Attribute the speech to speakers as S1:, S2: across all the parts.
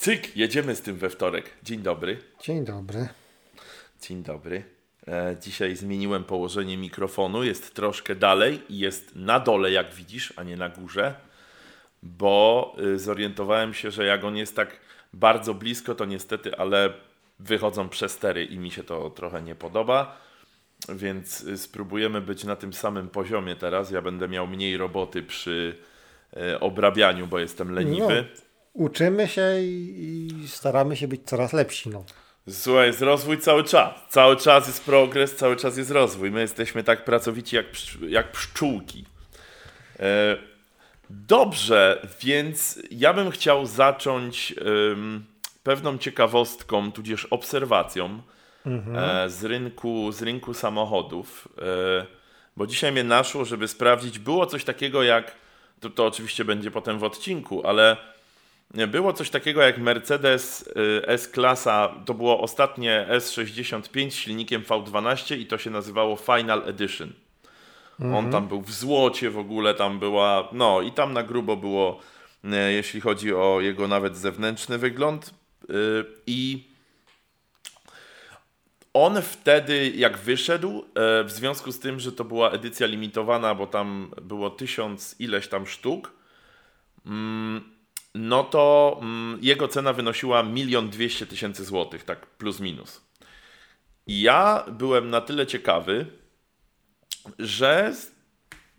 S1: Cyk, jedziemy z tym we wtorek. Dzień dobry.
S2: Dzień dobry.
S1: Dzień dobry. E, dzisiaj zmieniłem położenie mikrofonu. Jest troszkę dalej i jest na dole, jak widzisz, a nie na górze, bo y, zorientowałem się, że jak on jest tak bardzo blisko, to niestety, ale wychodzą przestery i mi się to trochę nie podoba. Więc y, spróbujemy być na tym samym poziomie teraz. Ja będę miał mniej roboty przy e, obrabianiu, bo jestem leniwy.
S2: No, uczymy się i, i staramy się być coraz lepsi. No.
S1: Słuchaj, jest rozwój cały czas. Cały czas jest progres, cały czas jest rozwój. My jesteśmy tak pracowici jak, jak pszczółki. E, dobrze, więc ja bym chciał zacząć pewną ciekawostką, tudzież obserwacją e, z, rynku, z rynku samochodów. E, bo dzisiaj mnie naszło, żeby sprawdzić, było coś takiego jak, to, to oczywiście będzie potem w odcinku, ale było coś takiego jak Mercedes y, S-klasa, to było ostatnie S65 z silnikiem V12 i to się nazywało Final Edition. On tam był w złocie w ogóle, tam była, no i tam na grubo było, e, jeśli chodzi o jego nawet zewnętrzny wygląd. y, I on wtedy, jak wyszedł, w związku z tym, że to była edycja limitowana, bo tam było tysiąc ileś tam sztuk, mm, no to mm, jego cena wynosiła milion dwieście tysięcy złotych, tak plus minus. I ja byłem na tyle ciekawy, że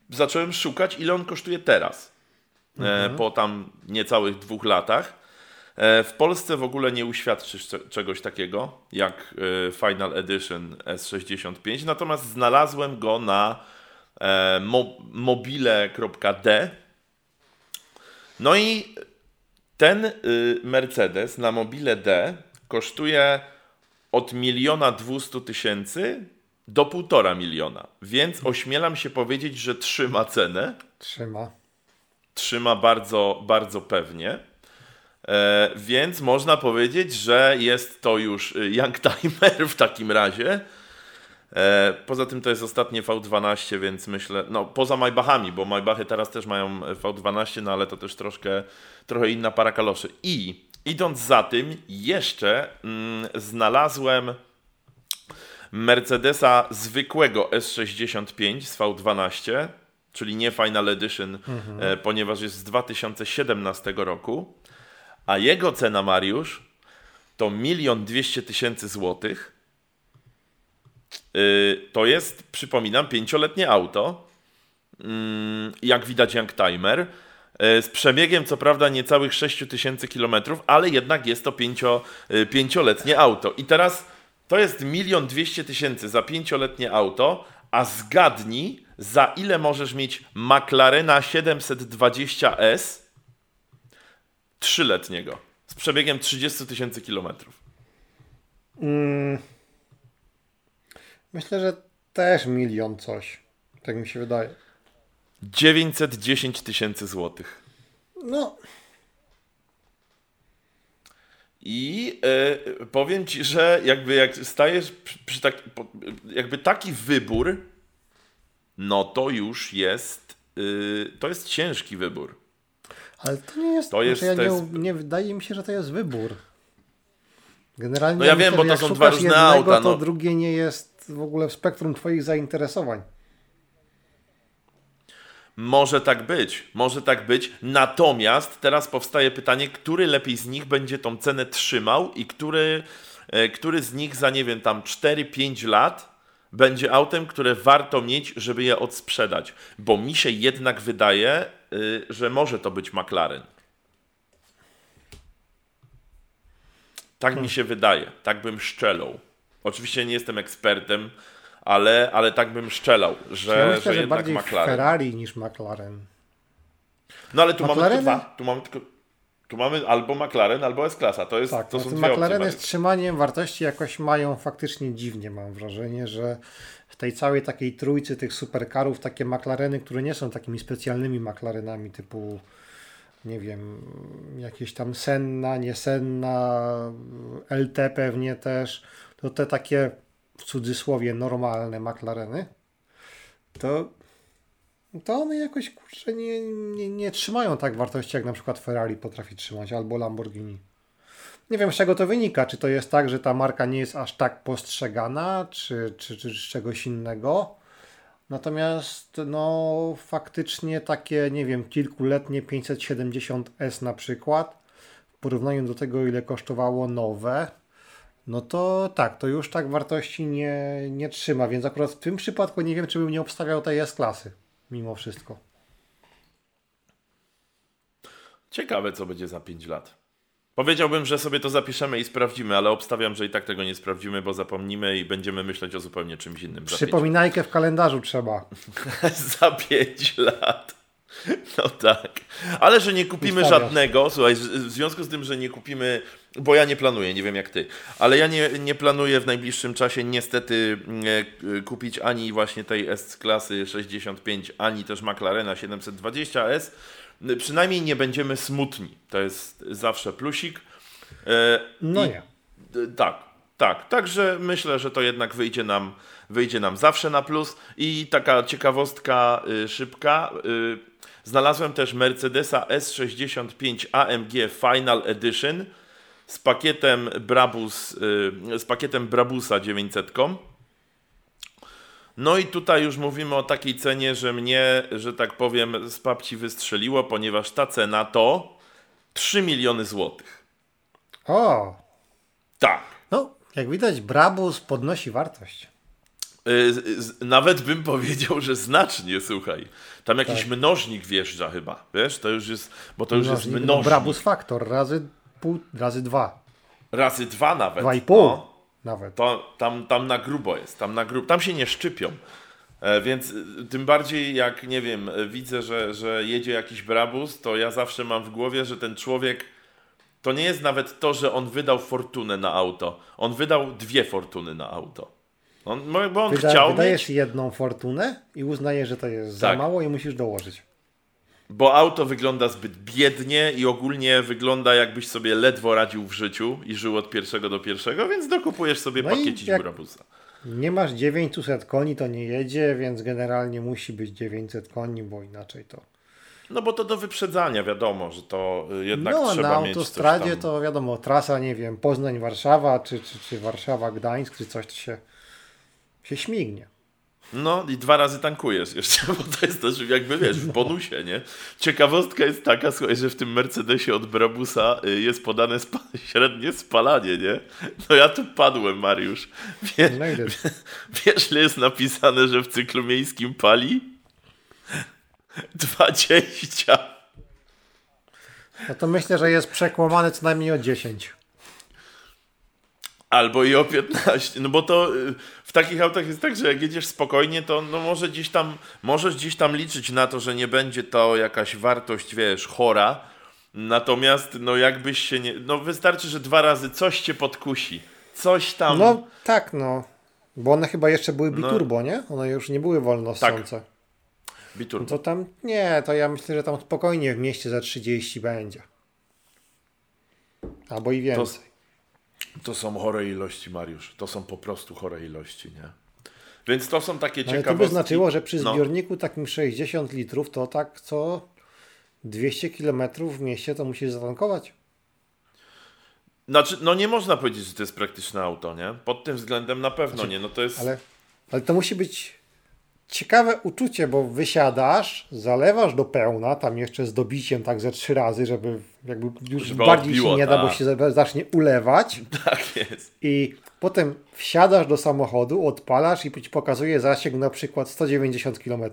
S1: zacząłem szukać, ile on kosztuje teraz. E, po tam niecałych dwóch latach. E, w Polsce w ogóle nie uświadczysz cze- czegoś takiego jak e, Final Edition S65, natomiast znalazłem go na e, mo- mobile.d. No i ten y, Mercedes na mobile D kosztuje od miliona dwustu tysięcy do półtora miliona. Więc ośmielam się powiedzieć, że trzyma cenę.
S2: Trzyma.
S1: Trzyma bardzo, bardzo pewnie. E, więc można powiedzieć, że jest to już y, Youngtimer w takim razie. E, poza tym to jest ostatnie V12, więc myślę, no poza Maybachami, bo Maybachy teraz też mają V12, no ale to też troszkę, trochę inna para kaloszy. I idąc za tym, jeszcze mm, znalazłem Mercedesa zwykłego S65 z V12, czyli nie Final Edition, e, ponieważ jest z 2017 roku, a jego cena, Mariusz, to milion dwieście tysięcy złotych. Y, To jest, przypominam, pięcioletnie auto. Mm, Jak widać, Youngtimer. y, Z przebiegiem, co prawda, niecałych 6 tysięcy kilometrów, ale jednak jest to pięcio, y, pięcioletnie auto. I teraz to jest milion dwieście tysięcy za pięcioletnie auto, a zgadnij, za ile możesz mieć McLarena 720S trzyletniego z przebiegiem 30 tysięcy kilometrów.
S2: Mm. Myślę, że też milion coś. Tak mi się wydaje.
S1: 910 tysięcy złotych.
S2: No,
S1: I e, powiem ci, że jakby jak stajesz przy, przy tak, jakby taki wybór, no to już jest, y, to jest ciężki wybór.
S2: ale to nie jest.
S1: To
S2: To
S1: jest-
S2: ja
S1: to
S2: nie,
S1: jest-
S2: nie wydaje mi się, że to jest wybór. Generalnie.
S1: No ja wiem,
S2: myślę,
S1: bo to są dwa różne
S2: jednego,
S1: auta,
S2: To
S1: no.
S2: drugie nie jest w ogóle w spektrum Twoich zainteresowań.
S1: Może tak być, może tak być. Natomiast teraz powstaje pytanie, który lepiej z nich będzie tą cenę trzymał i który, e, który z nich za nie wiem tam 4-5 lat będzie autem, które warto mieć, żeby je odsprzedać. Bo mi się jednak wydaje, y, że może to być McLaren. Tak mi się wydaje, tak bym szczelał. Oczywiście nie jestem ekspertem, ale, ale tak bym szczelał, że,
S2: ja myślę,
S1: że
S2: że bardziej
S1: McLaren.
S2: Ferrari niż McLaren.
S1: No ale tu mamy
S2: McLareny?
S1: tylko dwa. Tu mamy, tylko, tu mamy albo McLaren, albo S-klasa. To, jest,
S2: Tak,
S1: to są
S2: ten
S1: dwie
S2: McLareny
S1: opcje.
S2: z trzymaniem wartości jakoś mają faktycznie dziwnie, mam wrażenie, że w tej całej takiej trójcy tych supercarów takie McLareny, które nie są takimi specjalnymi McLarenami typu nie wiem, jakieś tam Senna, nie Senna, LT pewnie też, to te takie w cudzysłowie normalne McLareny, to, to one jakoś kurczę nie, nie, nie trzymają tak wartości jak na przykład Ferrari potrafi trzymać albo Lamborghini. Nie wiem, z czego to wynika. Czy to jest tak, że ta marka nie jest aż tak postrzegana, czy, czy, czy z czegoś innego. Natomiast no faktycznie takie, nie wiem, kilkuletnie 570S na przykład, w porównaniu do tego, ile kosztowało nowe, no to tak, to już tak wartości nie, nie trzyma, więc akurat w tym przypadku nie wiem, czy bym nie obstawiał tej S-klasy, mimo wszystko.
S1: Ciekawe, co będzie za 5 lat. Powiedziałbym, że sobie to zapiszemy i sprawdzimy, ale obstawiam, że i tak tego nie sprawdzimy, bo zapomnimy i będziemy myśleć o zupełnie czymś innym.
S2: Przypominajkę w kalendarzu trzeba.
S1: za 5 lat. No tak. Ale że nie kupimy żadnego, słuchaj, w związku z tym, że nie kupimy, bo ja nie planuję, nie wiem jak ty, ale ja nie, nie planuję w najbliższym czasie niestety e, kupić ani właśnie tej S-klasy 65, ani też McLarena 720S, przynajmniej nie będziemy smutni. To jest zawsze plusik.
S2: E, no I, nie.
S1: Tak, tak. Także myślę, że to jednak wyjdzie nam, wyjdzie nam zawsze na plus. I taka ciekawostka y, szybka. Y, znalazłem też Mercedesa S65 AMG Final Edition z pakietem Brabus, y, z pakietem Brabusa 900. No i tutaj już mówimy o takiej cenie, że mnie, że tak powiem, z papci wystrzeliło, ponieważ ta cena to 3 miliony złotych.
S2: O!
S1: Tak.
S2: No, jak widać, Brabus podnosi wartość.
S1: Y, nawet bym powiedział, że znacznie, słuchaj. Tam jakiś tak. mnożnik wjeżdża chyba, wiesz? To już jest, bo to już mnożnik, jest mnożnik.
S2: No, Brabus Faktor razy pół, razy dwa.
S1: Razy dwa nawet.
S2: Dwa i pół. No nawet.
S1: To, tam, tam na grubo jest, tam na grubo, tam się nie szczypią. E, więc e, tym bardziej jak, nie wiem, e, widzę, że, że jedzie jakiś brabus, to ja zawsze mam w głowie, że ten człowiek, to nie jest nawet to, że on wydał fortunę na auto. On wydał dwie fortuny na auto. On, bo on
S2: Wyda,
S1: chciał
S2: wydajesz
S1: mieć...
S2: jedną fortunę i uznaje, że to jest tak. za mało i musisz dołożyć.
S1: Bo auto wygląda zbyt biednie i ogólnie wygląda jakbyś sobie ledwo radził w życiu i żył od pierwszego do pierwszego, więc dokupujesz sobie no pakiecić burabusa.
S2: Nie masz 900 koni, to nie jedzie, więc generalnie musi być 900 koni, bo inaczej to.
S1: No bo to do wyprzedzania wiadomo, że to jednak
S2: no,
S1: trzeba
S2: na
S1: mieć
S2: autostradzie
S1: tam...
S2: to wiadomo, trasa, nie wiem, Poznań-Warszawa, czy, czy, czy Warszawa-Gdańsk, czy coś, to się, się śmignie.
S1: No i dwa razy tankujesz jeszcze, bo to jest też jakby wiesz, w bonusie, nie? Ciekawostka jest taka, słuchaj, że w tym Mercedesie od Brabusa y, jest podane spa średnie spalanie, nie? No ja tu padłem, Mariusz. Wie, no wiesz, ile jest napisane, że w cyklu miejskim pali? 20.
S2: No to myślę, że jest przekłamane co najmniej o 10.
S1: Albo i o 15, no bo to y, w takich autach jest tak, że jak jedziesz spokojnie, to no może gdzieś tam, możesz gdzieś tam liczyć na to, że nie będzie to jakaś wartość, wiesz, chora, natomiast no jakbyś się nie, no wystarczy, że dwa razy coś cię podkusi, coś tam.
S2: No tak, no, bo one chyba jeszcze były no. biturbo, no. nie? One już nie były wolno Tak.
S1: Biturbo.
S2: No to tam, nie, to ja myślę, że tam spokojnie w mieście za 30 będzie. Albo i więcej.
S1: To... To są chore ilości, Mariusz. To są po prostu chore ilości, nie? Więc to są takie ciekawostki. Ale to
S2: by znaczyło, że przy no. zbiorniku no. takim 60 litrów to tak co 200 km w mieście to musisz zatankować.
S1: Znaczy, no nie można powiedzieć, że to jest praktyczne auto, nie? Pod tym względem na pewno znaczy, nie. No to jest...
S2: ale, ale to musi być ciekawe uczucie, bo wysiadasz, zalewasz do pełna, tam jeszcze z dobiciem tak ze trzy razy, żeby jakby już żeby bardziej odbiło, się nie da, bo tak. się zacznie ulewać.
S1: Tak jest.
S2: I potem wsiadasz do samochodu, odpalasz i ci pokazuje zasięg na przykład 190 km.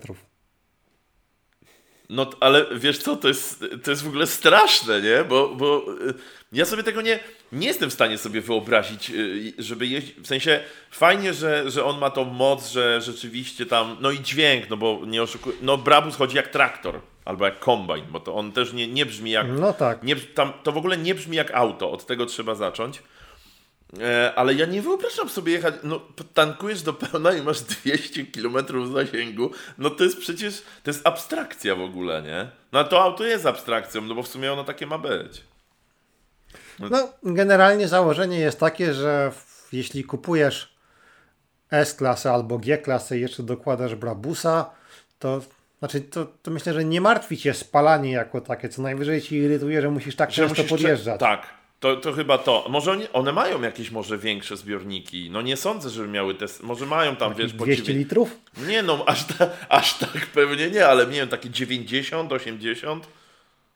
S1: No, ale wiesz co, to jest, to jest w ogóle straszne, nie? Bo, bo y, ja sobie tego nie, nie jestem w stanie sobie wyobrazić, y, żeby jeździć. W sensie fajnie, że, że on ma tą moc, że rzeczywiście tam. No i dźwięk, no bo nie oszukuję. No, Brabus chodzi jak traktor albo jak kombajn, bo to on też nie, nie brzmi jak.
S2: No tak.
S1: Nie, tam, to w ogóle nie brzmi jak auto, od tego trzeba zacząć. E, ale ja nie wyobrażam sobie jechać, no tankujesz do pełna i masz 200 km zasięgu, no to jest przecież, to jest abstrakcja w ogóle, nie? No to auto jest abstrakcją, no bo w sumie ono takie ma być.
S2: No, no generalnie założenie jest takie, że jeśli kupujesz S-klasę albo G-klasę i jeszcze dokładasz Brabusa, to znaczy, to, to myślę, że nie martwi cię spalanie jako takie, co najwyżej ci irytuje, że musisz tak że często musisz podjeżdżać.
S1: Tak, To, to chyba to. Może oni, one mają jakieś może większe zbiorniki. No nie sądzę, żeby miały te. Może mają tam, wiesz, po
S2: 200 litrów?
S1: Nie no, aż, ta, aż tak pewnie nie, ale nie wiem, takie 90, 80.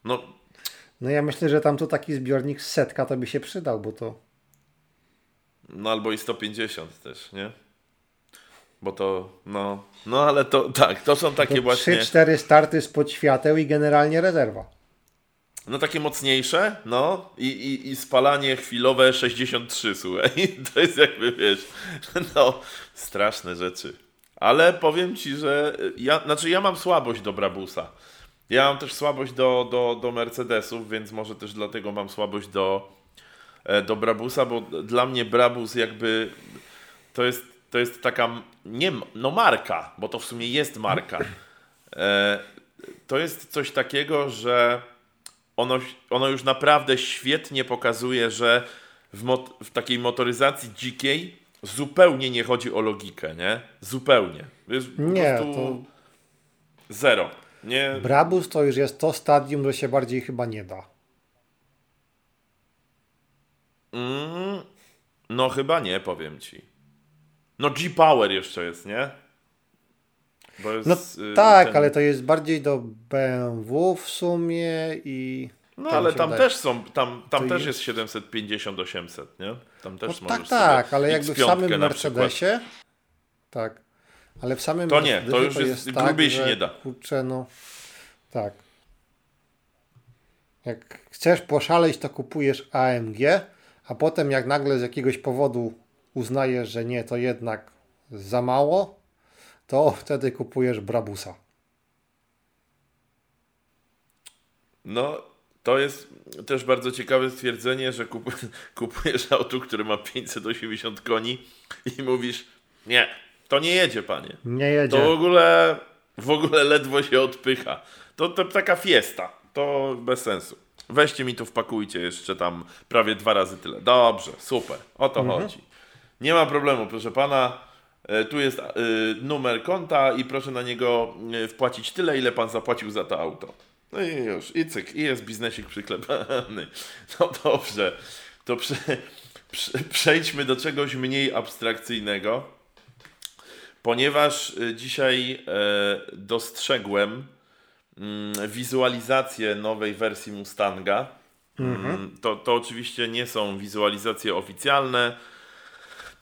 S1: No.
S2: No ja myślę, że tam tu taki zbiornik z setka to by się przydał, bo to.
S1: No albo i 150 też, nie? Bo to, no, no ale to tak, to są takie
S2: to
S1: właśnie.
S2: 3-4 starty spod świateł i generalnie rezerwa.
S1: No takie mocniejsze, no i, i, i spalanie chwilowe 63, słuchaj. To jest jakby, wiesz, no straszne rzeczy. Ale powiem Ci, że ja, znaczy ja mam słabość do Brabusa. Ja mam też słabość do, do, do Mercedesów, więc może też dlatego mam słabość do, e, do Brabusa, bo dla mnie Brabus jakby to jest, to jest taka, nie, no marka, bo to w sumie jest marka. E, to jest coś takiego, że ono, ono już naprawdę świetnie pokazuje, że w, mot, w takiej motoryzacji dzikiej zupełnie nie chodzi o logikę, nie? Zupełnie. Jest
S2: nie, to...
S1: Zero. Nie...
S2: Brabus to już jest to stadium, że się bardziej chyba nie da.
S1: Mm, no chyba nie, powiem ci. No G-Power jeszcze jest, nie?
S2: Jest, no y, tak, ten... ale to jest bardziej do BMW w sumie i...
S1: No ale tam też są, tam, tam też jest, jest 750-800, nie? Tam też
S2: no, Tak, tak, ale jakby w samym Mercedesie tak, ale w samym
S1: To nie, to już to jest, jest grubiej tak, się nie da.
S2: Kurczę, no tak. Jak chcesz poszaleć, to kupujesz AMG, a potem jak nagle z jakiegoś powodu uznajesz, że nie, to jednak za mało, to wtedy kupujesz Brabusa.
S1: No, to jest też bardzo ciekawe stwierdzenie, że kup, kupujesz auto, które ma 580 koni i mówisz, nie, to nie jedzie, panie.
S2: Nie jedzie.
S1: To w ogóle, w ogóle ledwo się odpycha. To, to taka fiesta. To bez sensu. Weźcie mi tu, wpakujcie jeszcze tam prawie dwa razy tyle. Dobrze, super. O to mhm. chodzi. Nie ma problemu, proszę pana. E, tu jest e, numer konta i proszę na niego e, wpłacić tyle, ile pan zapłacił za to auto. No i już, i cyk, i jest biznesik przyklepany. No dobrze, to prze, prze, przejdźmy do czegoś mniej abstrakcyjnego, ponieważ dzisiaj dostrzegłem mm, wizualizację nowej wersji Mustanga. Mhm. Mm, to, to oczywiście nie są wizualizacje oficjalne,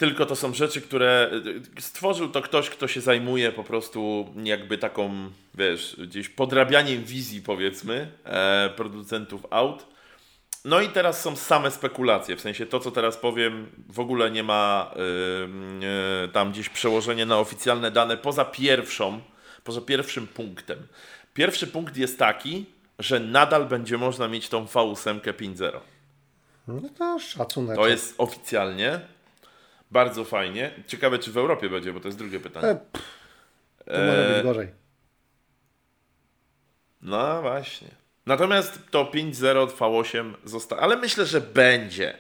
S1: tylko to są rzeczy, które y, stworzył to ktoś, kto się zajmuje po prostu jakby taką, wiesz, gdzieś podrabianiem wizji, powiedzmy, e, producentów aut. No i teraz są same spekulacje, w sensie to, co teraz powiem, w ogóle nie ma y, y, tam gdzieś przełożenia na oficjalne dane poza pierwszą, poza pierwszym punktem. Pierwszy punkt jest taki, że nadal będzie można mieć tą V8 5.0.
S2: No to szacunek.
S1: To jest oficjalnie. Bardzo fajnie. Ciekawe, czy w Europie będzie, bo to jest drugie pytanie. E,
S2: to może być gorzej.
S1: No właśnie. Natomiast to 5.0 V8 zostało, ale myślę, że będzie.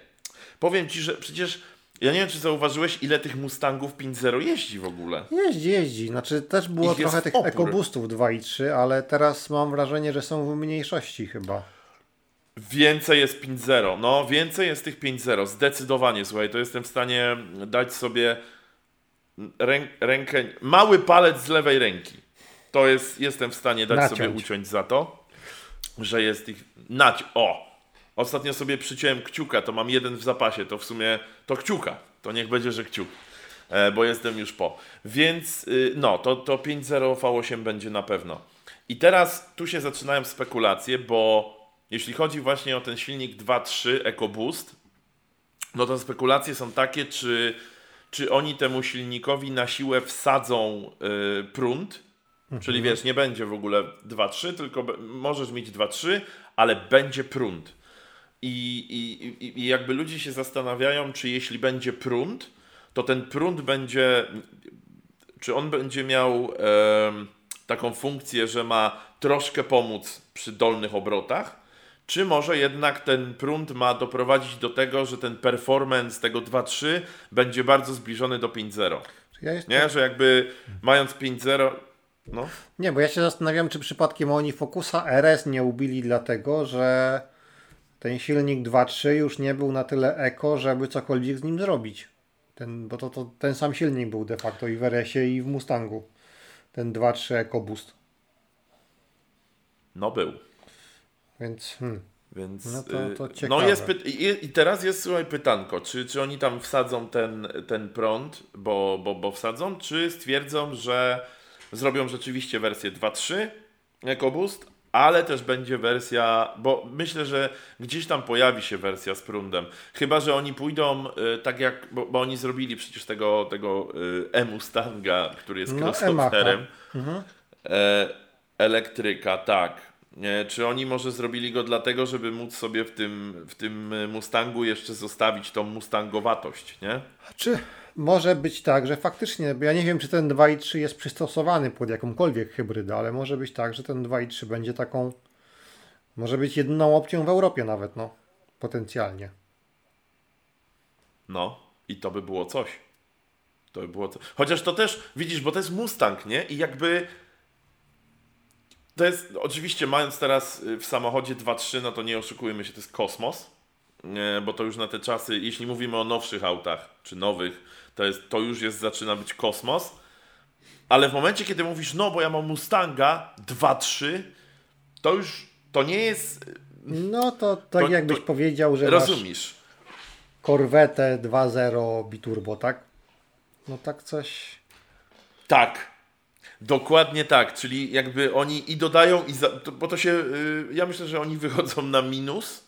S1: Powiem Ci, że przecież ja nie wiem, czy zauważyłeś, ile tych Mustangów 5.0 jeździ w ogóle.
S2: Jeździ, jeździ. Znaczy też było trochę tych EcoBoostów 2 i 3, ale teraz mam wrażenie, że są w mniejszości chyba.
S1: Więcej jest 5-0. No, więcej jest tych 5-0. Zdecydowanie, słuchaj, to jestem w stanie dać sobie rę, rękę, mały palec z lewej ręki. To jest, jestem w stanie dać Naciąć. sobie uciąć za to, że jest ich. Nać, o! Ostatnio sobie przyciąłem kciuka, to mam jeden w zapasie, to w sumie to kciuka. To niech będzie, że kciuk, e, bo jestem już po. Więc y, no, to, to 5.0 V8 będzie na pewno. I teraz tu się zaczynają spekulacje, bo jeśli chodzi właśnie o ten silnik 2.3 EcoBoost, no to spekulacje są takie, czy, czy oni temu silnikowi na siłę wsadzą yy, prąd, mhm. czyli wiesz, nie będzie w ogóle 2.3, tylko możesz mieć 2.3, ale będzie prąd. I, i, I jakby ludzie się zastanawiają, czy jeśli będzie prąd, to ten prąd będzie, czy on będzie miał e, taką funkcję, że ma troszkę pomóc przy dolnych obrotach, czy może jednak ten prąd ma doprowadzić do tego, że ten performance tego 2.3 będzie bardzo zbliżony do 5.0. Ja jestem... Nie, że jakby mając 5.0 no.
S2: Nie, bo ja się zastanawiam, czy przypadkiem oni Focusa RS nie ubili dlatego, że ten silnik 2.3 już nie był na tyle eko, żeby cokolwiek z nim zrobić. Ten, bo to, to ten sam silnik był de facto i w RS-ie i w Mustangu. Ten 2.3 EcoBoost.
S1: No był.
S2: Więc hmm.
S1: Więc
S2: no, to, to
S1: y, no jest i, teraz jest słuchaj pytanko, czy, czy oni tam wsadzą ten, ten prąd, bo, bo, bo wsadzą, czy stwierdzą, że zrobią rzeczywiście wersję 2.3 EcoBoost, ale też będzie wersja, bo myślę, że gdzieś tam pojawi się wersja z prądem. Chyba, że oni pójdą y, tak jak, bo, bo, oni zrobili przecież tego, tego y, E-Mustanga, który jest
S2: No,
S1: crossoverem.
S2: Mhm.
S1: E, elektryka, tak. Czy oni może zrobili go dlatego, żeby móc sobie w tym, w tym Mustangu jeszcze zostawić tą mustangowatość, nie?
S2: Czy może być tak, że faktycznie, bo ja nie wiem, czy ten 2.3 jest przystosowany pod jakąkolwiek hybrydę, ale może być tak, że ten 2.3 będzie taką, może być jedyną opcją w Europie nawet, no, potencjalnie.
S1: No, i to by było coś. To by było coś. Chociaż to też, widzisz, bo to jest Mustang, nie? I jakby to jest, oczywiście mając teraz w samochodzie 2.3, no to nie oszukujemy się, to jest kosmos, bo to już na te czasy, jeśli mówimy o nowszych autach, czy nowych, to, jest, to już jest, zaczyna być kosmos, ale w momencie, kiedy mówisz, no bo ja mam Mustanga 2.3, to już, to nie jest...
S2: No to tak
S1: to,
S2: jakbyś
S1: to,
S2: powiedział, że
S1: rozumiesz.
S2: Corvette 2.0 biturbo, tak? No tak coś...
S1: Tak, Dokładnie tak, czyli jakby oni i dodają, i za, to, bo to się, yy, ja myślę, że oni wychodzą na minus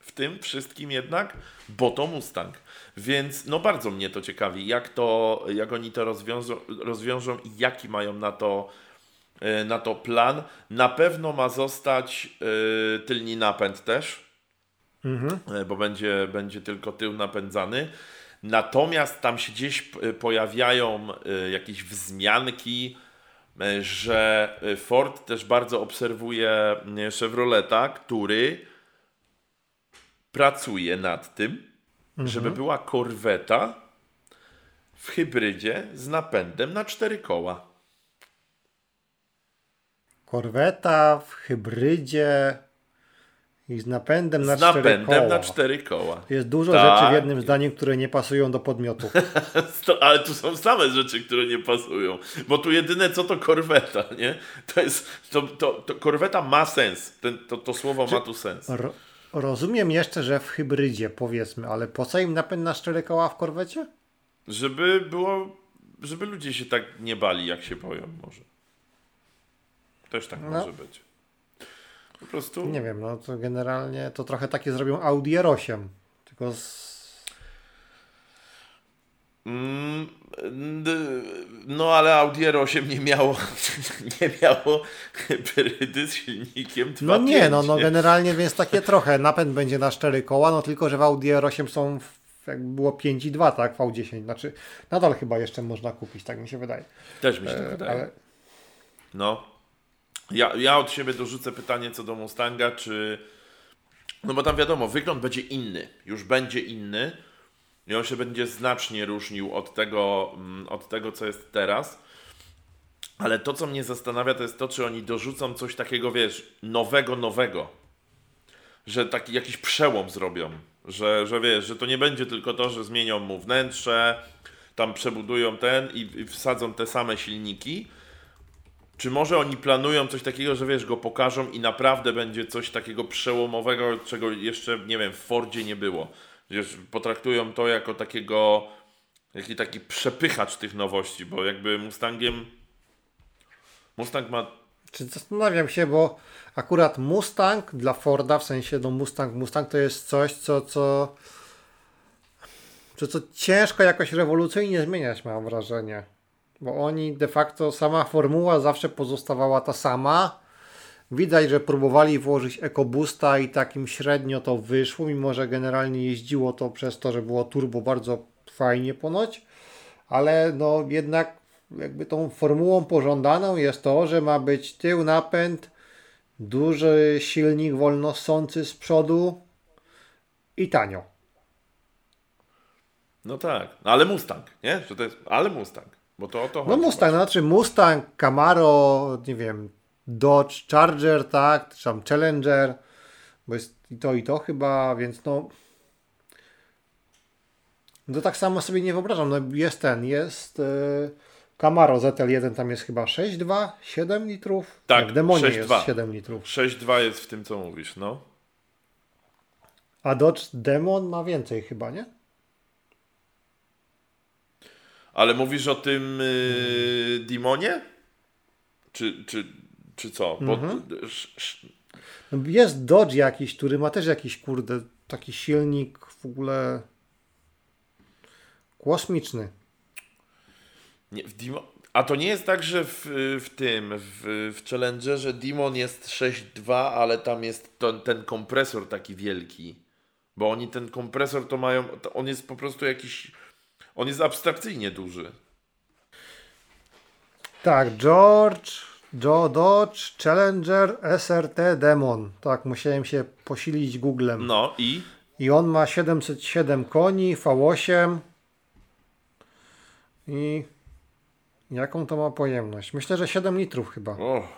S1: w tym wszystkim jednak, bo to Mustang. Więc no bardzo mnie to ciekawi, jak to, jak oni to rozwiążą, rozwiążą i jaki mają na to, yy, na to plan. Na pewno ma zostać yy, tylni napęd też,
S2: mhm.
S1: bo będzie, będzie tylko tył napędzany. Natomiast tam się gdzieś pojawiają y, jakieś wzmianki, że Ford też bardzo obserwuje Chevroleta, który pracuje nad tym, mhm. żeby była korweta w hybrydzie z napędem na cztery koła.
S2: Korweta w hybrydzie i z napędem na
S1: z
S2: cztery
S1: napędem
S2: koła.
S1: na cztery koła.
S2: Jest dużo
S1: tak.
S2: rzeczy w jednym zdaniu, które nie pasują do podmiotu.
S1: Ale tu są same rzeczy, które nie pasują. Bo tu jedyne co to korweta, nie? To jest. To, to, to korweta ma sens. Ten, to, to słowo Czy ma tu sens.
S2: Ro, rozumiem jeszcze, że w hybrydzie powiedzmy, ale po co im napęd na cztery koła w korwecie?
S1: Żeby było. Żeby ludzie się tak nie bali, jak się boją, może. Też tak no. może być. Po prostu.
S2: Nie wiem, no to generalnie to trochę takie zrobią Audi R8. Tylko z...
S1: Mm, no ale Audi R8 nie miało nie miało hybrydy z silnikiem 2.5.
S2: No nie, no, no generalnie więc takie trochę. Napęd będzie na 4 koła, no tylko, że w Audi R8 są jakby było 5,2, tak, v 10 Znaczy, nadal chyba jeszcze można kupić, tak mi się wydaje.
S1: Też mi się e, wydaje. Ale... No. Ja, ja od siebie dorzucę pytanie co do Mustanga, czy. No bo tam wiadomo, wygląd będzie inny. Już będzie inny. I on się będzie znacznie różnił od tego, mm, od tego co jest teraz. Ale to, co mnie zastanawia, to jest to, czy oni dorzucą coś takiego, wiesz, nowego, nowego. Że taki jakiś przełom zrobią. Że, że wiesz, że to nie będzie tylko to, że zmienią mu wnętrze, tam przebudują ten i, i wsadzą te same silniki czy może oni planują coś takiego, że wiesz, go pokażą i naprawdę będzie coś takiego przełomowego, czego jeszcze, nie wiem, w Fordzie nie było. Wiesz, potraktują to jako takiego, jaki taki przepychacz tych nowości, bo jakby Mustangiem Mustang ma...
S2: Czy zastanawiam się, bo akurat Mustang dla Forda, w sensie no Mustang, Mustang to jest coś, co, co, co, co ciężko jakoś rewolucyjnie zmieniać, mam wrażenie. Bo oni de facto, sama formuła zawsze pozostawała ta sama. Widać, że próbowali włożyć EcoBoosta i takim średnio to wyszło, mimo że generalnie jeździło to przez to, że było turbo bardzo fajnie ponoć. Ale no jednak jakby tą formułą pożądaną jest to, że ma być tył napęd, duży silnik wolnosący z przodu i tanio.
S1: No tak, no ale Mustang, nie? Że to jest, ale Mustang. Bo to o to
S2: No Mustang, znaczy Mustang, Camaro, nie wiem, Dodge Charger, tak, czy tam Challenger, bo jest i to i to chyba, więc no no tak samo sobie nie wyobrażam. No jest ten, jest yy, Camaro ZL1, tam jest chyba 6,2, 7 litrów.
S1: Tak,
S2: w Demonie
S1: 6,2.
S2: jest 7 litrów.
S1: 6.2 jest w tym, co mówisz, no.
S2: A Dodge Demon ma więcej chyba, nie?
S1: Ale mówisz o tym yy, Dimonie? Czy, czy, czy co? Bo,
S2: Mhm. jest Dodge jakiś, który ma też jakiś, kurde, taki silnik w ogóle kosmiczny.
S1: nie, w Dimo, a to nie jest tak, że w, w tym, w, w Challengerze Dimon jest 6.2, ale tam jest to, ten kompresor taki wielki. Bo oni ten kompresor to mają, to on jest po prostu jakiś, on jest abstrakcyjnie duży.
S2: Tak, George, Joe Dodge, Challenger, SRT Demon. Tak, musiałem się posilić Googlem.
S1: No i
S2: I on ma 707 koni, V8. I jaką to ma pojemność? Myślę, że 7 litrów chyba.
S1: o,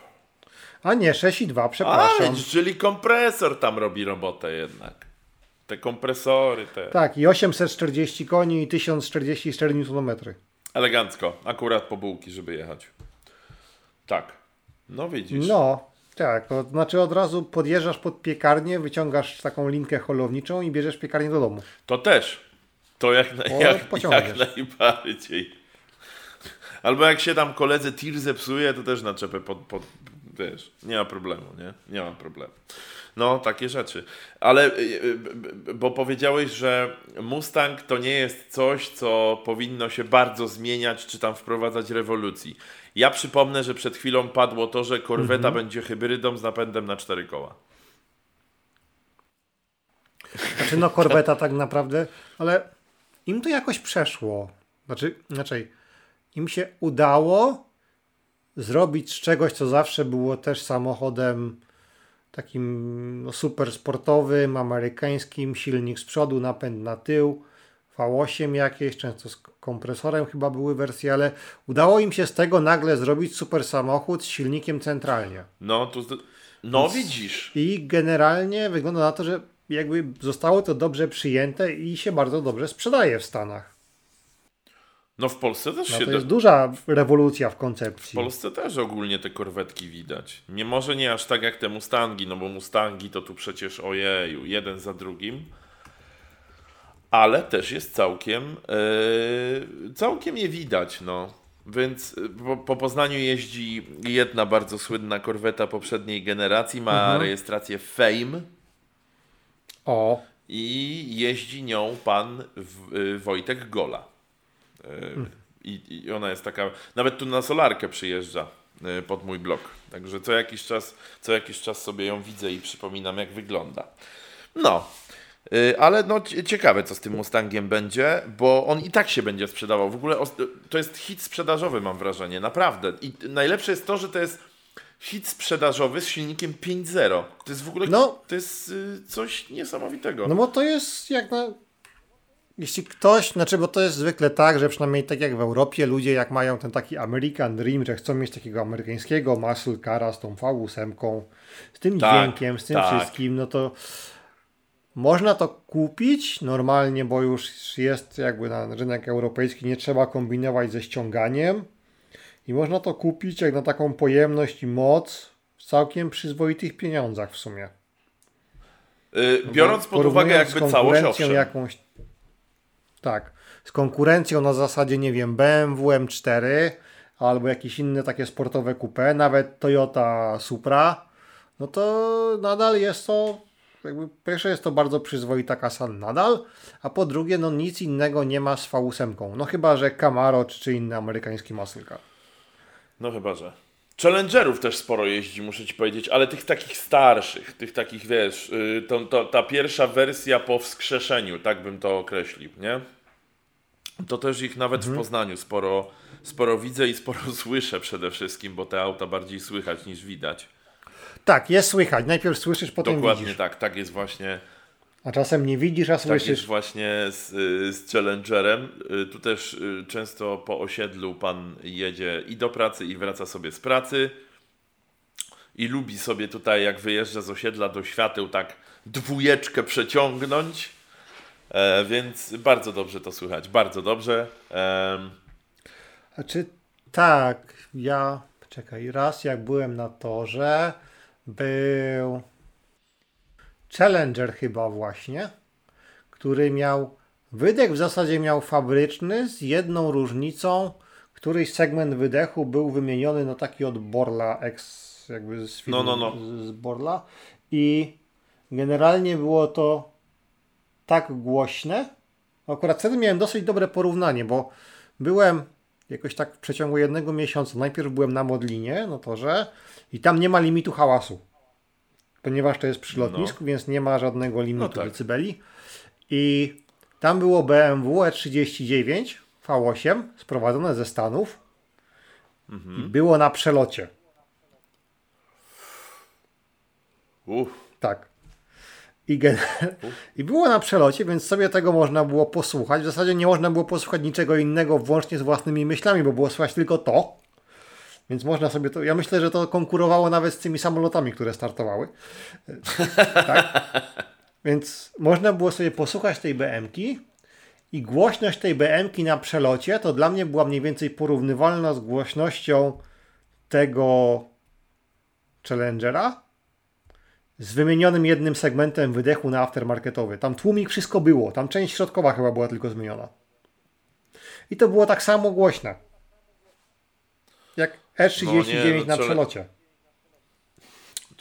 S2: A nie, 6,2,
S1: a,
S2: przepraszam.
S1: czyli kompresor tam robi robotę jednak. Te kompresory, te.
S2: Tak, i 840 koni i 1044 Nm.
S1: Elegancko, akurat po bułki, żeby jechać. Tak. No widzisz.
S2: No, tak, to znaczy od razu podjeżdżasz pod piekarnię, wyciągasz taką linkę holowniczą i bierzesz piekarnię do domu.
S1: To też. To jak, na, jak, jak najbardziej. Albo jak się tam koledze tir zepsuje, to też naczepę pod, pod wiesz, nie ma problemu, nie? Nie ma problemu. No, takie rzeczy. Ale, y, y, bo powiedziałeś, że Mustang to nie jest coś, co powinno się bardzo zmieniać, czy tam wprowadzać rewolucji. Ja przypomnę, że przed chwilą padło to, że korweta
S2: Mhm.
S1: będzie hybrydą z napędem na cztery koła.
S2: Znaczy no korweta tak naprawdę, ale im to jakoś przeszło. Znaczy, inaczej, im się udało zrobić z czegoś, co zawsze było też samochodem takim no, super sportowym, amerykańskim, silnik z przodu, napęd na tył, V8 jakieś, często z kompresorem chyba były wersje, ale udało im się z tego nagle zrobić super samochód z silnikiem centralnie.
S1: No, to, no widzisz.
S2: I generalnie wygląda na to, że jakby zostało to dobrze przyjęte i się bardzo dobrze sprzedaje w Stanach.
S1: No w Polsce też
S2: No
S1: się
S2: to jest duża rewolucja w
S1: W
S2: koncepcji.
S1: Polsce też ogólnie te korwetki widać. Nie może nie aż tak jak te Mustangi, no bo Mustangi to tu przecież ojeju, jeden za drugim. Ale też jest całkiem, yy, całkiem je widać, no. Więc yy, po, po Poznaniu jeździ jedna bardzo słynna korweta poprzedniej generacji, ma
S2: Mhm.
S1: rejestrację Fame
S2: O,
S1: i jeździ nią pan w, y, Wojtek Gola. Y, I, I ona jest taka, nawet tu na solarkę przyjeżdża y, pod mój blok. Także co jakiś czas, co jakiś czas sobie ją widzę i przypominam jak wygląda. No, y, ale no cie- ciekawe co z tym Mustangiem będzie, bo on i tak się będzie sprzedawał. W ogóle to jest hit sprzedażowy mam wrażenie, naprawdę. I najlepsze jest to, że to jest hit sprzedażowy z silnikiem 5.0. To jest w ogóle
S2: No.
S1: to jest y, coś niesamowitego.
S2: no bo to jest jak na... Jeśli ktoś, znaczy bo to jest zwykle tak, że przynajmniej tak jak w Europie ludzie jak mają ten taki American Dream, że chcą mieć takiego amerykańskiego muscle cara z tą V8, z tym
S1: Tak,
S2: dźwiękiem, z tym
S1: tak.
S2: wszystkim, no to można to kupić normalnie, bo już jest jakby na rynek europejski, nie trzeba kombinować ze ściąganiem i można to kupić jak na taką pojemność i moc w całkiem przyzwoitych pieniądzach w sumie.
S1: Y, Biorąc pod uwagę jakby całość, owszem.
S2: jakąś tak, z konkurencją na zasadzie, nie wiem, BMW M4 albo jakieś inne takie sportowe coupe, nawet Toyota Supra, no to nadal jest to jakby pierwsze jest to bardzo przyzwoita kasa nadal, a po drugie no nic innego nie ma z V8. No chyba, że Camaro czy, inny amerykański car.
S1: No chyba, że. Challengerów też sporo jeździ, muszę ci powiedzieć, ale tych takich starszych, tych takich, wiesz, y, to, to, ta pierwsza wersja po wskrzeszeniu, tak bym to określił, nie? To też ich nawet
S2: Mhm.
S1: w Poznaniu sporo, sporo widzę i sporo słyszę przede wszystkim, bo te auta bardziej słychać niż widać.
S2: Tak, jest słychać. Najpierw słyszysz, potem
S1: Dokładnie
S2: widzisz.
S1: tak, tak jest właśnie
S2: A czasem nie widzisz, a
S1: Tak jest
S2: słyszysz.
S1: właśnie z, z Challengerem. Y, Tu też y, często po osiedlu pan jedzie i do pracy, i wraca sobie z pracy. I lubi sobie tutaj, jak wyjeżdża z osiedla do świateł, tak dwójeczkę przeciągnąć. E, więc bardzo dobrze to słychać, bardzo dobrze. E...
S2: Tak, ja, czekaj, raz jak byłem na torze, był Challenger chyba właśnie, który miał, wydech w zasadzie miał fabryczny z jedną różnicą, któryś segment wydechu był wymieniony na taki od Borla, ex, jakby z filmu, no, no, no. z Borla i generalnie było to tak głośne. Akurat wtedy miałem dosyć dobre porównanie, bo byłem jakoś tak w przeciągu jednego miesiąca. Najpierw byłem na Modlinie, no to że i tam nie ma limitu hałasu. Ponieważ to jest przy lotnisku, no. więc nie ma żadnego limitu no tak. decybeli. I tam było BMW E39 V8 sprowadzone ze Stanów. Mhm. I było na przelocie. Uff. Tak. I, gen... I było na przelocie, więc sobie tego można było posłuchać. W zasadzie nie można było posłuchać niczego innego, włącznie z własnymi myślami, bo było słychać tylko to. Więc można sobie to. Ja myślę, że to konkurowało nawet z tymi samolotami, które startowały. tak? Więc można było sobie posłuchać tej BM-ki i głośność tej BM-ki na przelocie to dla mnie była mniej więcej porównywalna z głośnością tego Challengera z wymienionym jednym segmentem wydechu na aftermarketowy. Tam tłumik wszystko było, tam część środkowa chyba była tylko zmieniona. I to było tak samo głośne. Jak E39 no, no, na przelocie.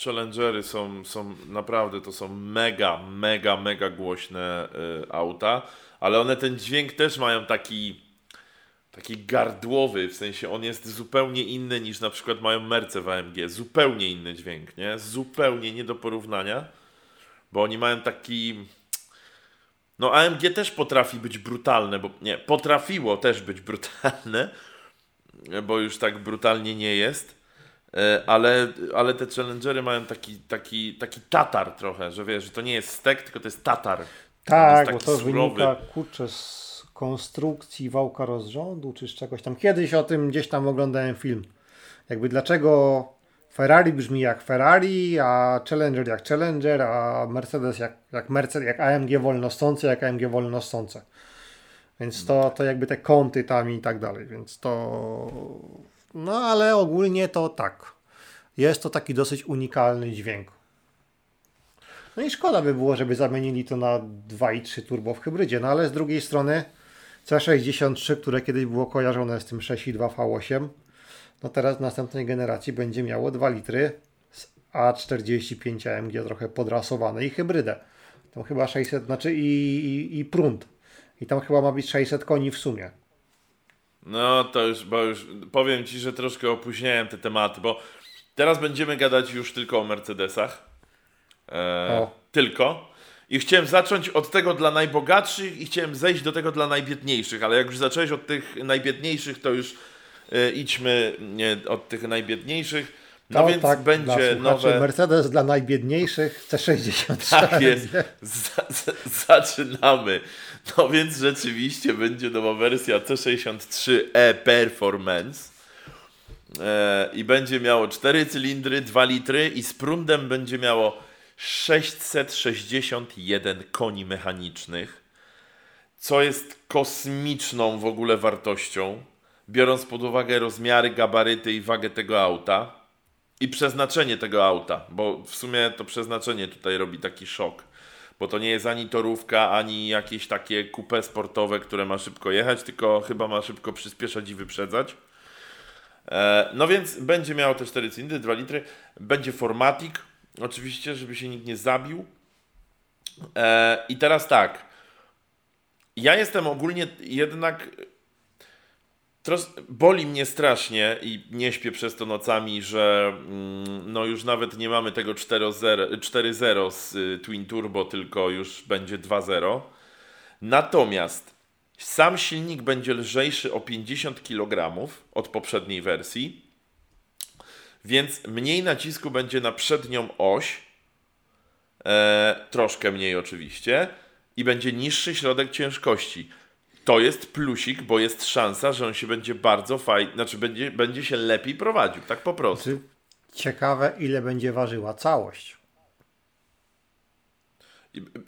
S1: Challengery są, są naprawdę, to są mega, mega, mega głośne y, auta, ale one ten dźwięk też mają taki taki gardłowy, w sensie on jest zupełnie inny niż na przykład mają Merce w AMG. Zupełnie inny dźwięk, nie? Zupełnie nie do porównania, bo oni mają taki... No AMG też potrafi być brutalne, bo nie, potrafiło też być brutalne, bo już tak brutalnie nie jest, e, ale, ale te Challengery mają taki, taki, taki tatar trochę, że wiesz, że to nie jest stek, tylko to jest tatar.
S2: Tak, bo to surowy. wynika, kurczę, z konstrukcji wałka rozrządu, czy z czegoś tam. Kiedyś o tym gdzieś tam oglądałem film. Jakby dlaczego Ferrari brzmi jak Ferrari, a Challenger jak Challenger, a Mercedes jak, jak Mercedes, jak AMG wolnostące, jak AMG wolnostące. Więc to, to jakby te kąty tam i tak dalej, więc to... No ale ogólnie to tak. Jest to taki dosyć unikalny dźwięk. No i szkoda by było, żeby zamienili to na 2.3 turbo w hybrydzie, no ale z drugiej strony C63, które kiedyś było kojarzone z tym 6.2 V8, no teraz w następnej generacji będzie miało 2 litry z A45 AMG trochę podrasowane i hybrydę. Tam chyba 600, znaczy i, i, i prąd. I tam chyba ma być 600 koni w sumie.
S1: No to już, bo już powiem Ci, że troszkę opóźniałem te tematy, bo teraz będziemy gadać już tylko o Mercedesach. O. Tylko. I chciałem zacząć od tego dla najbogatszych i chciałem zejść do tego dla najbiedniejszych, ale jak już zacząłeś od tych najbiedniejszych, to już y, idźmy nie, od tych najbiedniejszych. No, więc tak, będzie nowe.
S2: Mercedes dla najbiedniejszych C60.
S1: Tak jest. zaczynamy. No więc rzeczywiście będzie nowa wersja C63e Performance. E, I będzie miało 4 cylindry, 2 litry i z prądem będzie miało 661 koni mechanicznych, co jest kosmiczną w ogóle wartością, biorąc pod uwagę rozmiary, gabaryty i wagę tego auta i przeznaczenie tego auta, bo w sumie to przeznaczenie tutaj robi taki szok, bo to nie jest ani torówka, ani jakieś takie coupe sportowe, które ma szybko jechać, tylko chyba ma szybko przyspieszać i wyprzedzać. E, no więc będzie miało te 4 cylindry, 2 litry, będzie formatik, Oczywiście, żeby się nikt nie zabił. E, I teraz tak. Ja jestem ogólnie jednak. Tros, boli mnie strasznie i nie śpię przez to nocami, że mm, no już nawet nie mamy tego 4.0 z y, Twin Turbo, tylko już będzie 2.0. Natomiast sam silnik będzie lżejszy o 50 kg od poprzedniej wersji więc mniej nacisku będzie na przednią oś, e, troszkę mniej oczywiście, i będzie niższy środek ciężkości. To jest plusik, bo jest szansa, że on się będzie bardzo fajnie, znaczy będzie, będzie się lepiej prowadził, tak po prostu.
S2: Ciekawe, ile będzie ważyła całość.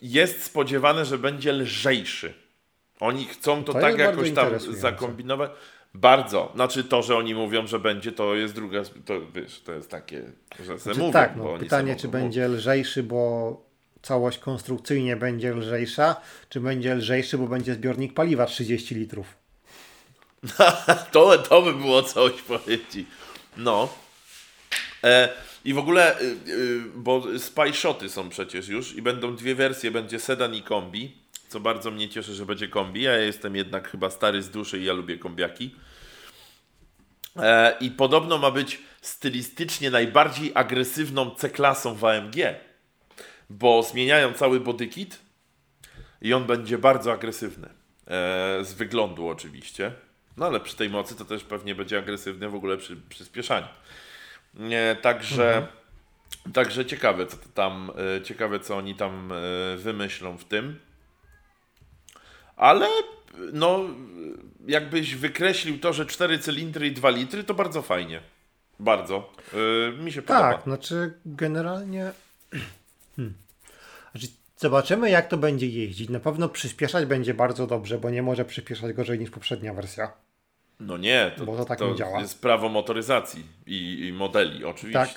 S1: jest spodziewane, że będzie lżejszy. Oni chcą to,
S2: To
S1: tak jakoś tam zakombinować. Bardzo. Znaczy to, że oni mówią, że będzie, to jest druga, to wiesz, to jest takie, że se
S2: Znaczy,
S1: mówią,
S2: tak, no, pytanie, czy będzie lżejszy, bo całość konstrukcyjnie będzie lżejsza, czy będzie lżejszy, bo będzie zbiornik paliwa 30 litrów.
S1: To, to by było coś powiedzieć. No. E, I w ogóle, y, y, bo Spy Shoty są przecież już i będą dwie wersje, będzie sedan i kombi, co bardzo mnie cieszy, że będzie kombi. Ja jestem jednak chyba stary z duszy i ja lubię kombiaki. E, I podobno ma być stylistycznie najbardziej agresywną C-klasą w AMG, bo zmieniają cały bodykit i on będzie bardzo agresywny. E, z wyglądu oczywiście. No ale przy tej mocy to też pewnie będzie agresywny w ogóle przy przyspieszaniu. Nie, także, także ciekawe, co tam, e, ciekawe, co oni tam e, wymyślą w tym. Ale no, jakbyś wykreślił to, że 4 cylindry i 2 litry, to bardzo fajnie. Bardzo. E, mi się podoba.
S2: Tak, znaczy generalnie. Hmm. Znaczy, zobaczymy, jak to będzie jeździć. Na pewno przyspieszać będzie bardzo dobrze, bo nie może przyspieszać gorzej niż poprzednia wersja.
S1: No nie, to,
S2: Bo to tak nie działa.
S1: jest prawo motoryzacji i, i modeli, oczywiście.
S2: Tak.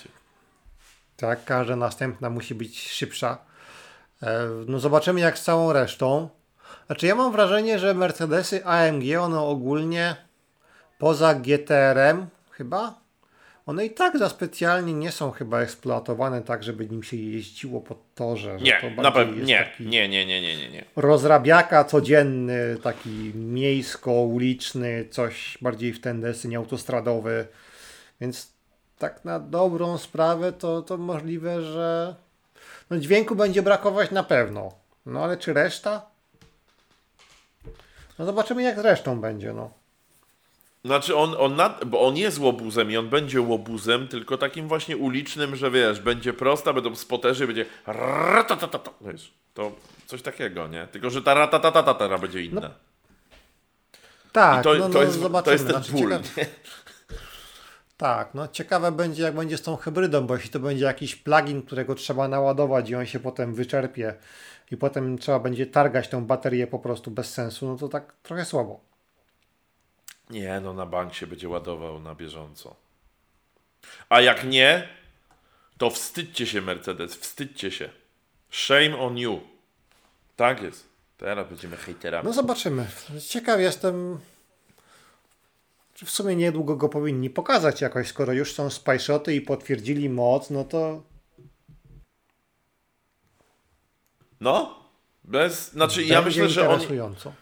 S2: Tak, każda następna musi być szybsza. E, No zobaczymy jak z całą resztą. Znaczy ja mam wrażenie, że Mercedesy AMG, one ogólnie poza GTR-em chyba, one i tak za specjalnie nie są chyba eksploatowane tak, żeby nim się jeździło po torze. że
S1: Nie,
S2: to
S1: na pewno nie, nie, nie, nie, nie, nie, nie.
S2: rozrabiaka codzienny, taki miejsko-uliczny, coś bardziej w ten deseń autostradowy. Więc tak na dobrą sprawę to, to możliwe, że no dźwięku będzie brakować na pewno. No ale czy reszta? No zobaczymy jak z resztą będzie, no.
S1: Znaczy on, on nad, bo on jest łobuzem i on będzie łobuzem, tylko takim właśnie ulicznym, że wiesz, będzie prosta, będą spoterzy, będzie ratatatata, wiesz, to coś takiego, nie? Tylko, że ta ratatatatata będzie inna.
S2: Tak,
S1: I to,
S2: no,
S1: to,
S2: no,
S1: jest,
S2: zobaczymy.
S1: to jest ten
S2: Znaczy,
S1: ból,
S2: ciekawe-? Tak, no ciekawe będzie jak będzie z tą hybrydą, bo jeśli to będzie jakiś plugin, którego trzeba naładować i on się potem wyczerpie i potem trzeba będzie targać tą baterię po prostu bez sensu, no to tak trochę słabo.
S1: Nie, no na bank się będzie ładował na bieżąco. A jak nie, to wstydźcie się Mercedes, wstydźcie się. Shame on you. Tak jest. Teraz będziemy hejterami.
S2: No zobaczymy. Ciekaw jestem, czy w sumie niedługo go powinni pokazać jakoś, skoro już są spajszoty i potwierdzili moc, no to
S1: No, bez, znaczy ja myślę, że
S2: interesująco.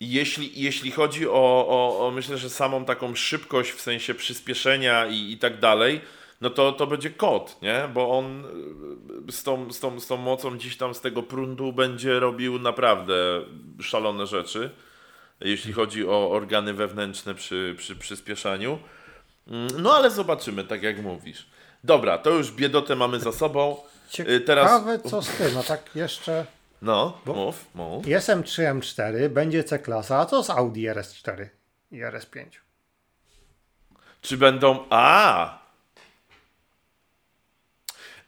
S1: Jeśli, jeśli chodzi o, o, o, myślę, że samą taką szybkość w sensie przyspieszenia i, i tak dalej, no to, to będzie kod, nie? Bo on y, z tą, z, tą, z tą mocą gdzieś tam z tego prądu będzie robił naprawdę szalone rzeczy, jeśli chodzi o organy wewnętrzne przy, przy przyspieszaniu. Mm, No ale zobaczymy, tak jak mówisz. Dobra, to już biedotę mamy za sobą. Y, Teraz,
S2: Ciekawe co z tym, no tak jeszcze
S1: no, mów, mów.
S2: SM3 M4, będzie C-klasa, a co z Audi RS4 i RS5?
S1: Czy będą. A!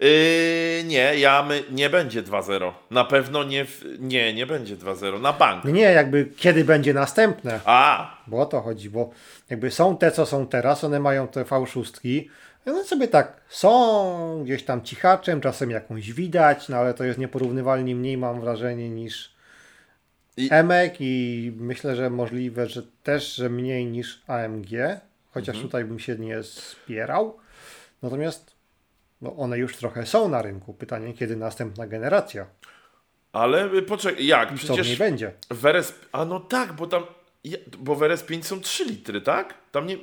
S1: Yy, nie, ja my, nie będzie 2-0. Na pewno nie, w, nie, nie będzie 2-0. Na bank.
S2: Nie, jakby kiedy będzie następne,
S1: A!
S2: bo o to chodzi, bo jakby są te, co są teraz, one mają te V6, i one sobie tak są gdzieś tam cichaczem, czasem jakąś widać, no ale to jest nieporównywalnie mniej, mam wrażenie, niż
S1: I-
S2: Emek i myślę, że możliwe, że też, że mniej niż AMG, chociaż
S1: Mhm.
S2: tutaj bym się nie spierał. Natomiast no one już trochę są na rynku. Pytanie, kiedy następna generacja?
S1: Ale y, poczekaj, jak?
S2: Co w
S1: Przecież
S2: będzie?
S1: w RS... A no tak, bo tam. Bo w RS5 są 3 litry, tak? Tam nie,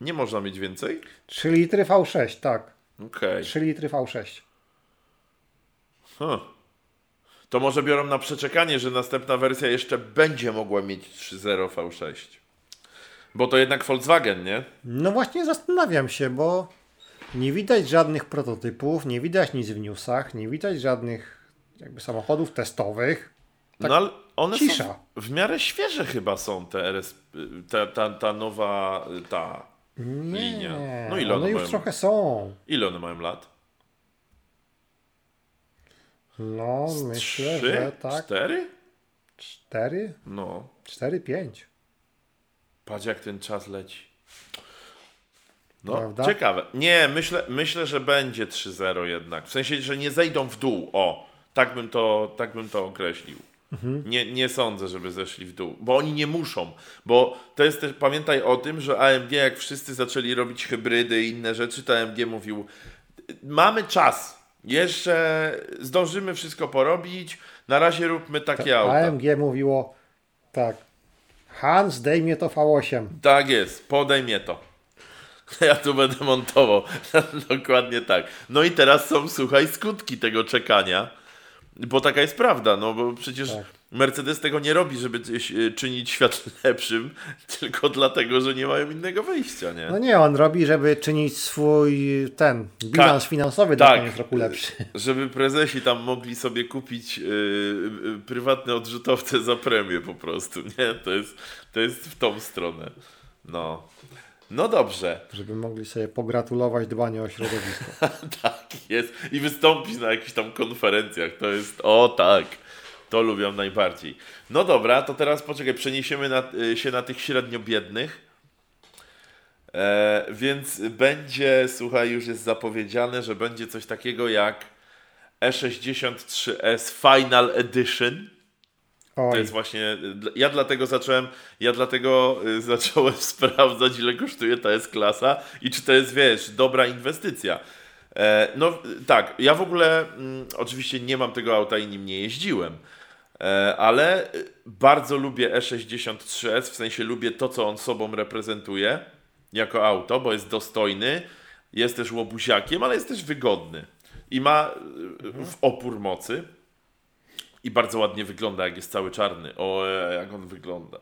S1: nie można mieć więcej?
S2: 3 litry V6, tak.
S1: Okej.
S2: 3 litry V6.
S1: Huh. To może biorą na przeczekanie, że następna wersja jeszcze będzie mogła mieć 3.0 V6. Bo to jednak Volkswagen, nie?
S2: No właśnie zastanawiam się, bo nie widać żadnych prototypów, nie widać nic w newsach, nie widać żadnych jakby samochodów testowych. Tak
S1: no ale one
S2: cisza.
S1: są w miarę świeże chyba są te RS, ta, ta, ta nowa ta
S2: Nie,
S1: linia. No ile one
S2: one już
S1: mają?
S2: trochę są.
S1: Ile one mają lat?
S2: No, myślę,
S1: Trzy?
S2: że tak.
S1: Cztery?
S2: Cztery?
S1: No.
S2: Cztery, pięć.
S1: Patrz jak ten czas leci. No,
S2: Prawda?
S1: ciekawe. Nie, myślę, myślę, że będzie 3-0 jednak. W sensie, że nie zejdą w dół. O, tak bym to, tak bym to określił. Nie, nie sądzę, żeby zeszli w dół, bo oni nie muszą. Bo to jest też, pamiętaj o tym, że AMG, jak wszyscy zaczęli robić hybrydy i inne rzeczy, to AMG mówił: Mamy czas, jeszcze zdążymy wszystko porobić, na razie róbmy takie auta.
S2: AMG mówiło tak. Hans, daj mnie to V8.
S1: Tak jest, podaj mnie to. Ja tu będę montował. Dokładnie tak. No i teraz są, słuchaj, skutki tego czekania. Bo taka jest prawda, no bo przecież
S2: Tak.
S1: Mercedes tego nie robi, żeby e, czynić świat lepszym, tylko dlatego, że nie mają innego wyjścia, nie?
S2: No nie, on robi, żeby czynić swój ten bilans finansowy na
S1: tak.
S2: koniec roku lepszy.
S1: Żeby prezesi tam mogli sobie kupić yy, yy, prywatne odrzutowce za premię po prostu, nie? To jest, to jest w tą stronę. No. No dobrze.
S2: Żeby mogli sobie pogratulować dbania o środowisko.
S1: tak jest. I wystąpić na jakichś tam konferencjach. To jest, o tak, to lubią najbardziej. No dobra, to teraz poczekaj, przeniesiemy na, y, się na tych średnio biednych. E, więc będzie, słuchaj, już jest zapowiedziane, że będzie coś takiego jak E63S Final Edition. To
S2: Oj,
S1: jest właśnie. Ja dlatego zacząłem. Ja dlatego y, zacząłem sprawdzać, ile kosztuje ta S-klasa i czy to jest, wiesz, dobra inwestycja. E, no tak, ja w ogóle mm, oczywiście nie mam tego auta i nim nie jeździłem. E, ale y, bardzo lubię E63S, w sensie lubię to, co on sobą reprezentuje jako auto, bo jest dostojny, jest też łobuziakiem, ale jest też wygodny i ma y, w opór mocy. I bardzo ładnie wygląda, jak jest cały czarny. O, e, jak on wygląda.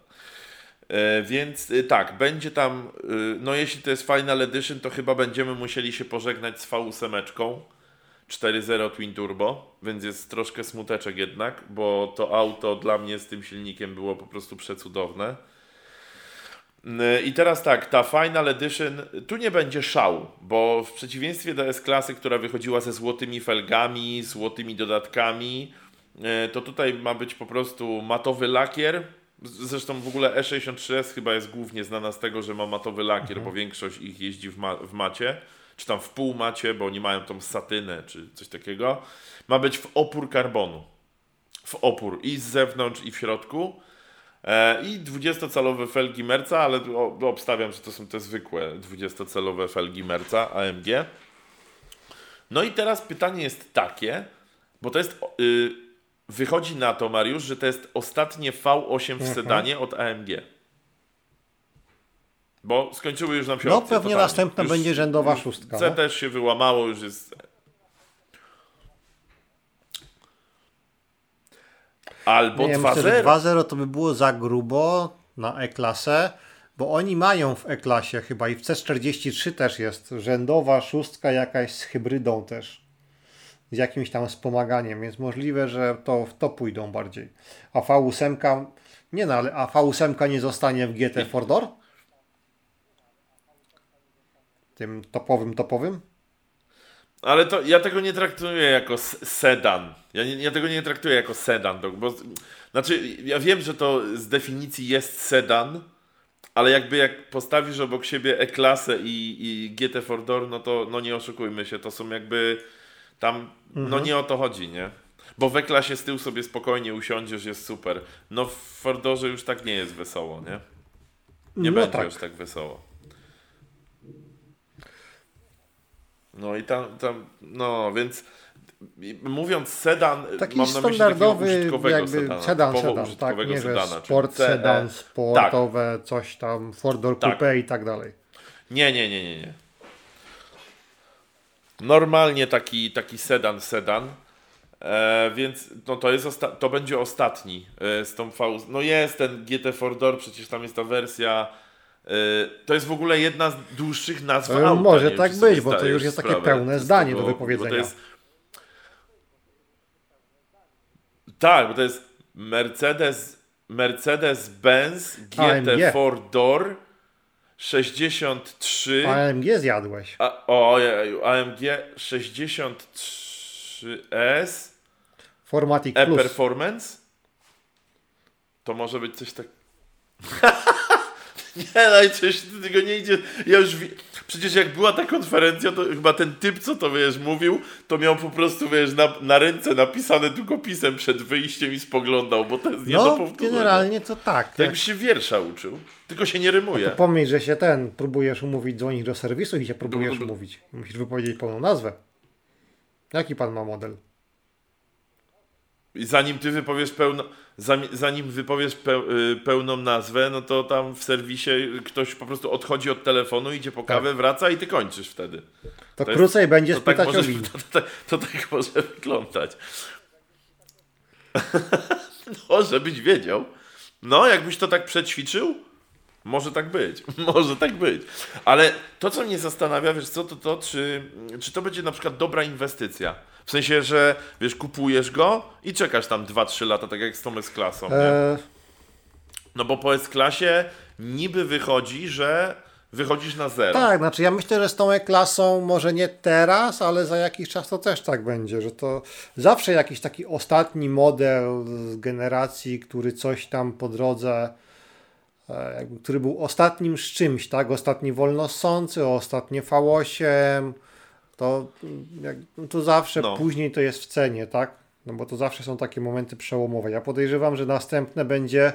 S1: E, więc y, tak, będzie tam, no jeśli to jest Final Edition, to chyba będziemy musieli się pożegnać z V8 4.0 Twin Turbo, więc jest troszkę smuteczek jednak, bo to auto dla mnie z tym silnikiem było po prostu przecudowne. I teraz tak, ta Final Edition, tu nie będzie szału, bo w przeciwieństwie do S-klasy, która wychodziła ze złotymi felgami, złotymi dodatkami, to tutaj ma być po prostu matowy lakier. Zresztą w ogóle E63S chyba jest głównie znana z tego, że ma matowy lakier, bo większość ich jeździ w, ma w macie, czy tam w półmacie, bo oni mają tą satynę, czy coś takiego. Ma być w opór karbonu. W opór i z zewnątrz, i w środku. E, I 20-calowe felgi Merca, ale obstawiam, że to są te zwykłe 20-calowe felgi Merca AMG. No i teraz pytanie jest takie, bo to jest. Wychodzi na to, Mariusz, że to jest ostatnie V8 w sedanie od AMG. Bo skończyły już nam się
S2: No
S1: opcje
S2: pewnie
S1: totalnie.
S2: następna
S1: Już-
S2: będzie rzędowa szóstka.
S1: C
S2: No.
S1: też się wyłamało, już jest. Albo
S2: Nie,
S1: 2-0.
S2: myślę, że 2.0 to by było za grubo na E-klasę, bo oni mają w E-klasie chyba i w C43 też jest rzędowa szóstka jakaś z hybrydą też. Z jakimś tam wspomaganiem, więc możliwe, że to w to pójdą bardziej. A V8 nie no, ale a V8 nie zostanie w GT Four Door? Tym topowym, topowym?
S1: Ale to ja tego nie traktuję jako sedan. Ja, nie, ja tego nie traktuję jako sedan, bo znaczy ja wiem, że to z definicji jest sedan, ale jakby jak postawisz obok siebie E-klasę i, i GT Four Door, no to no nie oszukujmy się, to są jakby tam, no nie o to chodzi, nie? Bo w E-klasie z tyłu sobie spokojnie usiądziesz, jest super. No w Fordorze już tak nie jest wesoło, nie? Nie
S2: No
S1: będzie
S2: tak.
S1: już tak wesoło. No i tam, tam no więc mówiąc sedan,
S2: Taki
S1: mam na myśli takiego
S2: standardowy
S1: użytkowego
S2: jakby
S1: sedana,
S2: sedan, sedan, tak, nie,
S1: sedana,
S2: sport sedan, sportowe, coś tam, Ford Door
S1: Tak.
S2: Coupe i tak dalej.
S1: Nie, nie, nie, nie, nie. Normalnie taki, taki sedan, sedan. E, więc no to, jest to będzie ostatni e, z tą V. No jest ten GT Four Door, przecież tam jest ta wersja. E, to jest w ogóle jedna z dłuższych nazw
S2: E,
S1: auta.
S2: może
S1: wiem,
S2: tak być, bo to już jest takie pełne zdanie do
S1: bo
S2: wypowiedzenia.
S1: jest, tak, bo to jest Mercedes Mercedes-Benz
S2: AMG.
S1: GT Four Door 63
S2: AMG zjadłeś.
S1: a, o, AMG 63S
S2: Formatic Plus.
S1: E-Performance? To może być coś tak... nie, no i coś tego nie idzie. Ja już... Wi... Przecież jak była ta konferencja, to chyba ten typ, co to wiesz, mówił, to miał po prostu, wiesz, na, na ręce napisane długopisem przed wyjściem i spoglądał, bo to jest nie do
S2: No,
S1: powtórzenia.
S2: generalnie to tak.
S1: Tak jakbyś się wiersza uczył, tylko się nie rymuje.
S2: To pomyśl, że się ten, próbujesz umówić, dzwonić do serwisu i się próbujesz umówić. Musisz wypowiedzieć pełną nazwę. Jaki pan ma model?
S1: I zanim ty wypowiesz pełno, zanim wypowiesz y, pełną nazwę, no to tam w serwisie ktoś po prostu odchodzi od telefonu, idzie po kawę, wraca i ty kończysz wtedy.
S2: To,
S1: To jest-
S2: krócej będzie
S1: To tak,
S2: spytać o
S1: może,
S2: win.
S1: to, to, to tak może wyglądać. no, żebyś wiedział. No, jakbyś to tak przećwiczył, może tak być. Może tak być. Ale to, co mnie zastanawia, wiesz co, to to, czy, czy to będzie na przykład dobra inwestycja. W sensie, że wiesz, kupujesz go i czekasz tam 2-3 lata, tak jak z tą S-klasą.
S2: E,
S1: No bo po S-klasie niby wychodzi, że wychodzisz na zero.
S2: tak, znaczy ja myślę, że z tą E-klasą może nie teraz, ale za jakiś czas to też tak będzie, że to zawsze jakiś taki ostatni model z generacji, który coś tam po drodze, e, jakby, który był ostatnim z czymś, tak? Ostatni wolnossący, ostatnie V8, to, jak, to zawsze
S1: No.
S2: później to jest w cenie, tak? No bo to zawsze są takie momenty przełomowe. Ja podejrzewam, że następne będzie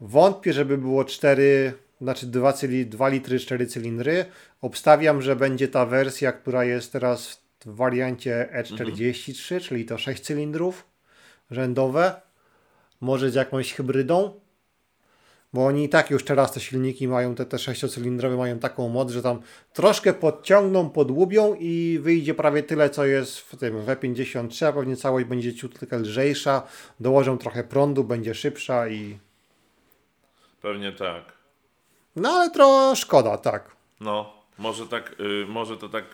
S2: Wątpię, żeby było 4, znaczy 2, cyli, 2 litry, 4 cylindry. Obstawiam, że będzie ta wersja, która jest teraz w wariancie E43, czyli to 6 cylindrów rzędowe. Może z jakąś hybrydą. Bo oni i tak już teraz te silniki mają, te, te 6-cylindrowe mają taką moc, że tam troszkę podciągną, podłubią i wyjdzie prawie tyle, co jest w tym w E53, a pewnie całość będzie ciut tylko lżejsza, dołożą trochę prądu, będzie szybsza i
S1: Pewnie tak.
S2: No ale to szkoda, tak.
S1: No, może tak, y, może to tak.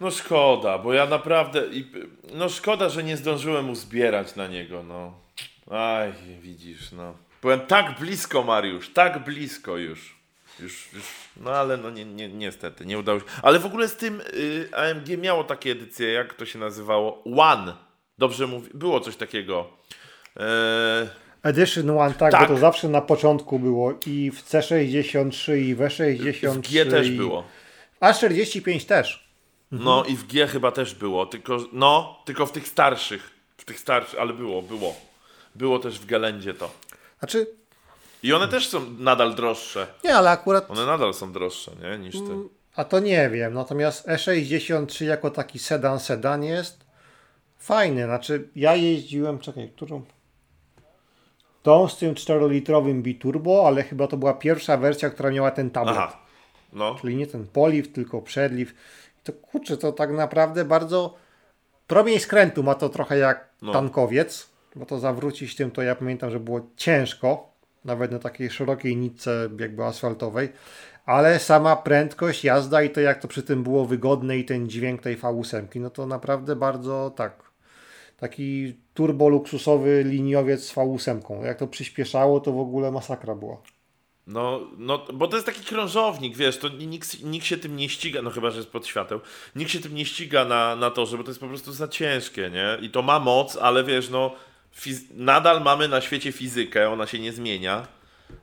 S1: No szkoda, bo ja naprawdę. i- No szkoda, że nie zdążyłem uzbierać na niego, no. Aj, widzisz, no. Byłem tak blisko, Mariusz, tak blisko już. Już, już no ale no ni, ni, niestety, nie udało się. Ale w ogóle z tym y, AMG miało takie edycje, jak to się nazywało? One. Dobrze mówi, było coś takiego. Eee,
S2: Edition One, tak,
S1: Tak.
S2: bo to zawsze na początku było i w C63 i w E63.
S1: w G też
S2: i...
S1: było.
S2: A45 też.
S1: No i w G chyba też było, tylko no, tylko w tych starszych, w tych starszych, ale było, było. Było też w Galendzie to.
S2: Znaczy,
S1: I one też są nadal droższe.
S2: nie, ale akurat,
S1: One nadal są droższe, nie, niż ty.
S2: a to nie wiem, natomiast E63 jako taki sedan, sedan jest fajny, znaczy ja jeździłem, czekaj, którą? Tą z tym 4-litrowym biturbo, ale chyba to była pierwsza wersja, która miała ten tablet.
S1: Aha. No,
S2: Czyli nie ten poliw, tylko przedliw. To kurczę, to tak naprawdę bardzo. Promień skrętu ma to trochę jak
S1: No.
S2: tankowiec, bo to zawrócić tym, to ja pamiętam, że było ciężko, nawet na takiej szerokiej nitce jakby asfaltowej, ale sama prędkość, jazda i to jak to przy tym było wygodne i ten dźwięk tej V8, no to naprawdę bardzo tak. Taki turbo luksusowy liniowiec z V8. Jak to przyspieszało, to w ogóle masakra była.
S1: no, no, bo to jest taki krążownik, wiesz, to nikt, nikt się tym nie ściga, no chyba, że jest pod świateł, nikt się tym nie ściga na, na torze, bo to jest po prostu za ciężkie, nie? I to ma moc, ale wiesz, no, nadal mamy na świecie fizykę, ona się nie zmienia